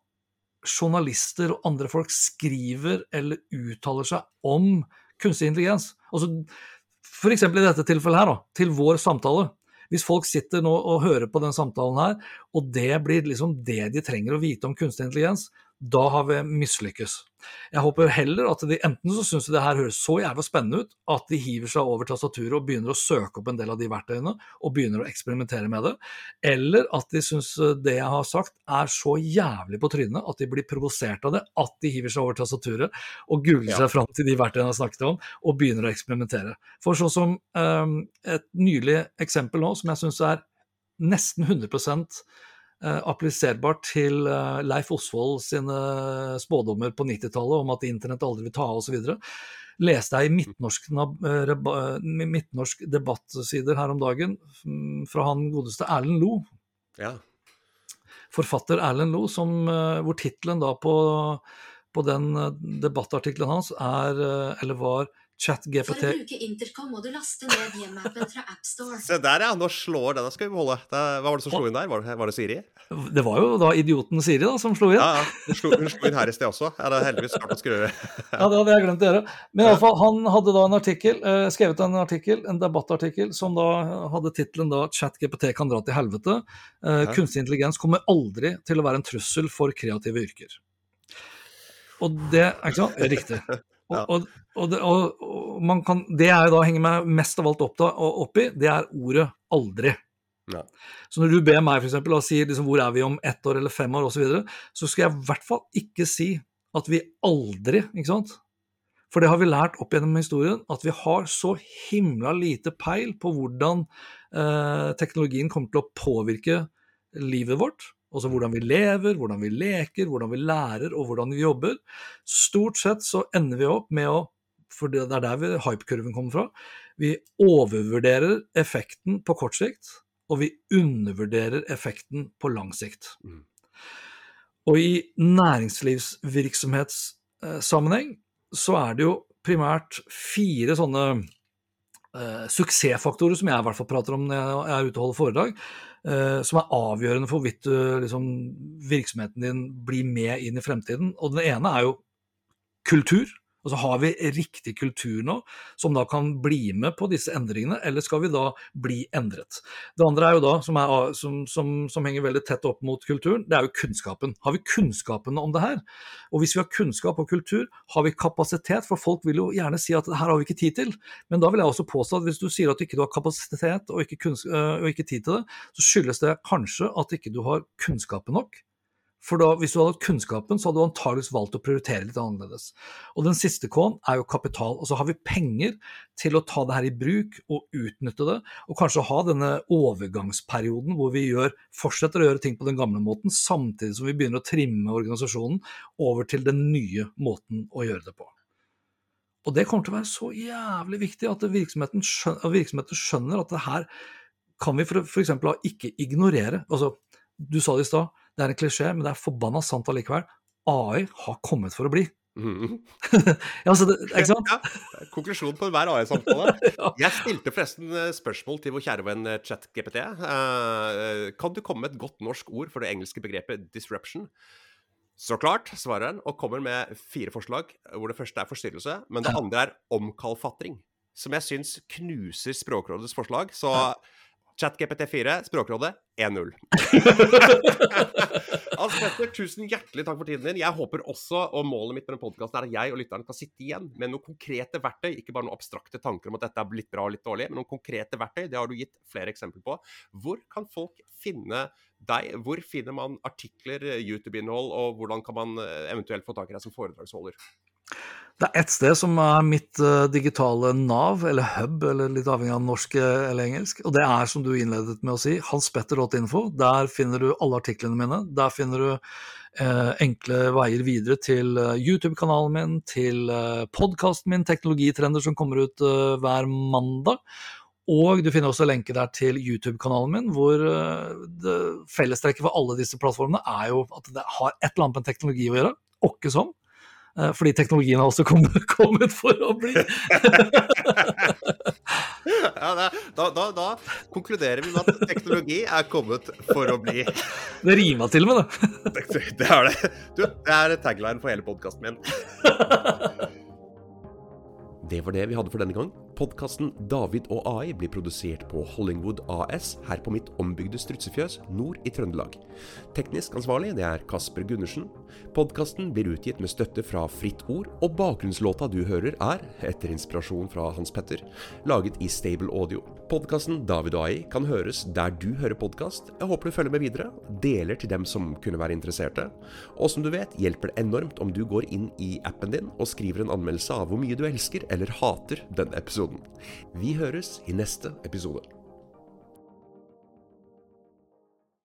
[SPEAKER 2] journalister og andre folk skriver eller uttaler seg om kunstig intelligens. Altså, eksempel i dette tilfellet her, da, til vår samtale. Hvis folk sitter nå og hører på den samtalen her, og det blir liksom det de trenger å vite om kunstig intelligens, da har vi mislykkes. Jeg håper heller at de enten så syns de det her høres så jævla spennende ut at de hiver seg over tastaturet og begynner å søke opp en del av de verktøyene og begynner å eksperimentere med det, eller at de syns det jeg har sagt er så jævlig på trynet at de blir provosert av det, at de hiver seg over tastaturet og googler
[SPEAKER 1] Ja.
[SPEAKER 2] seg fram til de verktøyene jeg har snakket om, og begynner å eksperimentere. For sånn som um, et nylig eksempel nå, som jeg syns er nesten 100 eh, appliserbart til eh, Leif Osvold sine spådommer på 90-tallet om at internett aldri vil ta av osv. Leste jeg i midtnorsk, eh, eh, midtnorsk debattsider her om dagen mm, fra han godeste Erlend Lo,
[SPEAKER 1] ja.
[SPEAKER 2] forfatter Erlend Lo, som, eh, hvor tittelen da på, på den eh, debattartikkelen hans er, eh, eller var,
[SPEAKER 3] For å bruke intercom må du laste ned hjem-appen fra AppStore.
[SPEAKER 1] Se der, ja. Nå slår det. Da skal vi beholde. Det, hva var det som slo inn der? Var det, var det Siri?
[SPEAKER 2] Det var jo da idioten Siri da, som slo inn.
[SPEAKER 1] Ja, ja. Hun slo, hun slo inn her i sted også. Ja, det er heldigvis klart å skru
[SPEAKER 2] Ja, det hadde jeg glemt å gjøre. Men i alle fall, han hadde da en artikkel, eh, skrevet en artikkel, en debattartikkel, som da hadde tittelen da 'ChatGPT kan dra til helvete'. Eh,
[SPEAKER 1] Ja.
[SPEAKER 2] Kunstig intelligens kommer aldri til å være en trussel for kreative yrker. Og det er ikke sant? Riktig. Og,
[SPEAKER 1] Ja.
[SPEAKER 2] og, og, det, og, og man kan, det jeg da henger meg mest av alt opp, opp i, det er ordet 'aldri'.
[SPEAKER 1] Ja.
[SPEAKER 2] Så når du ber meg for eksempel, og sier liksom, hvor er vi om ett år eller fem år osv., så, videre, så skal jeg i hvert fall ikke si at vi aldri ikke sant? For det har vi lært opp gjennom historien, at vi har så himla lite peil på hvordan eh, teknologien kommer til å påvirke livet vårt. Altså hvordan vi lever, hvordan vi leker, hvordan vi lærer og hvordan vi jobber. Stort sett så ender vi opp med å For det er der hypekurven kommer fra. Vi overvurderer effekten på kort sikt, og vi undervurderer effekten på lang sikt.
[SPEAKER 1] Mm.
[SPEAKER 2] Og i næringslivsvirksomhetssammenheng så er det jo primært fire sånne eh, suksessfaktorer som jeg i hvert fall prater om når jeg er ute og holder foredrag, eh, som er avgjørende for hvorvidt du, liksom, virksomheten din blir med inn i fremtiden. Og den ene er jo kultur. Altså Har vi riktig kultur nå, som da kan bli med på disse endringene, eller skal vi da bli endret? Det andre er jo da, som, er, som, som, som henger veldig tett opp mot kulturen, det er jo kunnskapen. Har vi kunnskapen om det her? Og hvis vi har kunnskap og kultur, har vi kapasitet? For folk vil jo gjerne si at det her har vi ikke tid til. Men da vil jeg også påstå at hvis du sier at du ikke har kapasitet og ikke, øh, og ikke tid til det, så skyldes det kanskje at ikke du har kunnskapen nok. For da, hvis du hadde hatt kunnskapen, så hadde du antageligvis valgt å prioritere litt annerledes. Og den siste K-en er jo kapital. Altså har vi penger til å ta det her i bruk og utnytte det, og kanskje ha denne overgangsperioden hvor vi gjør, fortsetter å gjøre ting på den gamle måten, samtidig som vi begynner å trimme organisasjonen over til den nye måten å gjøre det på. Og det kommer til å være så jævlig viktig at virksomheten skjønner, at virksomheten skjønner at det her kan vi eksempel ikke ignorere. Altså, du sa det i stad, det er en klisjé, men det er forbanna sant allikevel. AI har kommet for å bli.
[SPEAKER 1] Mm.
[SPEAKER 2] Ja, så det, ikke sant?
[SPEAKER 1] Ja, konklusjon på hver AI-samtale.
[SPEAKER 2] Ja.
[SPEAKER 1] Jeg stilte forresten eh, spørsmål til vår kjære venn eh, ChatGPT. Uh, kan du komme med et godt norsk ord for det engelske begrepet 'disruption'? Så klart, svarer han, og kommer med fire forslag, hvor det første er forstyrrelse, men det andre er omkalfatring, som jeg syns knuser Språkrådets forslag. Så ChatGPT4, Språkrådet 1-0. Hans Petter, tusen hjertelig takk for tiden din. Jeg håper også, og målet mitt med den podkasten er at jeg og lytteren kan sitte igjen med noen konkrete verktøy, ikke bare noen abstrakte tanker om at dette er litt bra og litt dårlig, men noen konkrete verktøy. Det har du gitt flere eksempler på. Hvor kan folk finne deg? Hvor finner man artikler, YouTube-innhold, og hvordan kan man eh, eventuelt få tak i deg som foredragsholder?
[SPEAKER 2] Det er ett sted som er mitt eh, digitale nav, eller hub, eller litt avhengig av norsk eh, eller engelsk. Og det er, som du innledet med å si, hanspetter.info. Der finner du alle artiklene mine. Der finner du eh, enkle veier videre til eh, YouTube-kanalen min, til eh, podkasten min, Teknologitrender, som kommer ut eh, hver mandag. Og du finner også lenke der til YouTube-kanalen min, hvor fellestrekket for alle disse plattformene er jo at det har et eller annet med teknologi å gjøre. Åkke som. Eh, Fordi teknologien har også kommet, kommet for å bli.
[SPEAKER 1] Ja, da, da, da konkluderer vi med at teknologi er kommet for å bli.
[SPEAKER 2] Det rima til og med, det.
[SPEAKER 1] Det er det. Du, det er tagline for hele podkasten min. Det var det vi hadde for denne gang. Podkasten David og AI blir produsert på Hollingwood AS her på mitt ombygde strutsefjøs nord i Trøndelag. Teknisk ansvarlig det er Kasper Gundersen. Podkasten blir utgitt med støtte fra Fritt Ord, og bakgrunnslåta du hører er, etter inspirasjon fra Hans Petter, laget i Stable Audio. Podkasten David og AI kan høres der du hører podkast. Jeg håper du følger med videre, deler til dem som kunne være interesserte. Og som du vet, hjelper det enormt om du går inn i appen din og skriver en anmeldelse av hvor mye du elsker eller hater denne episoden. Vi høres i neste episode.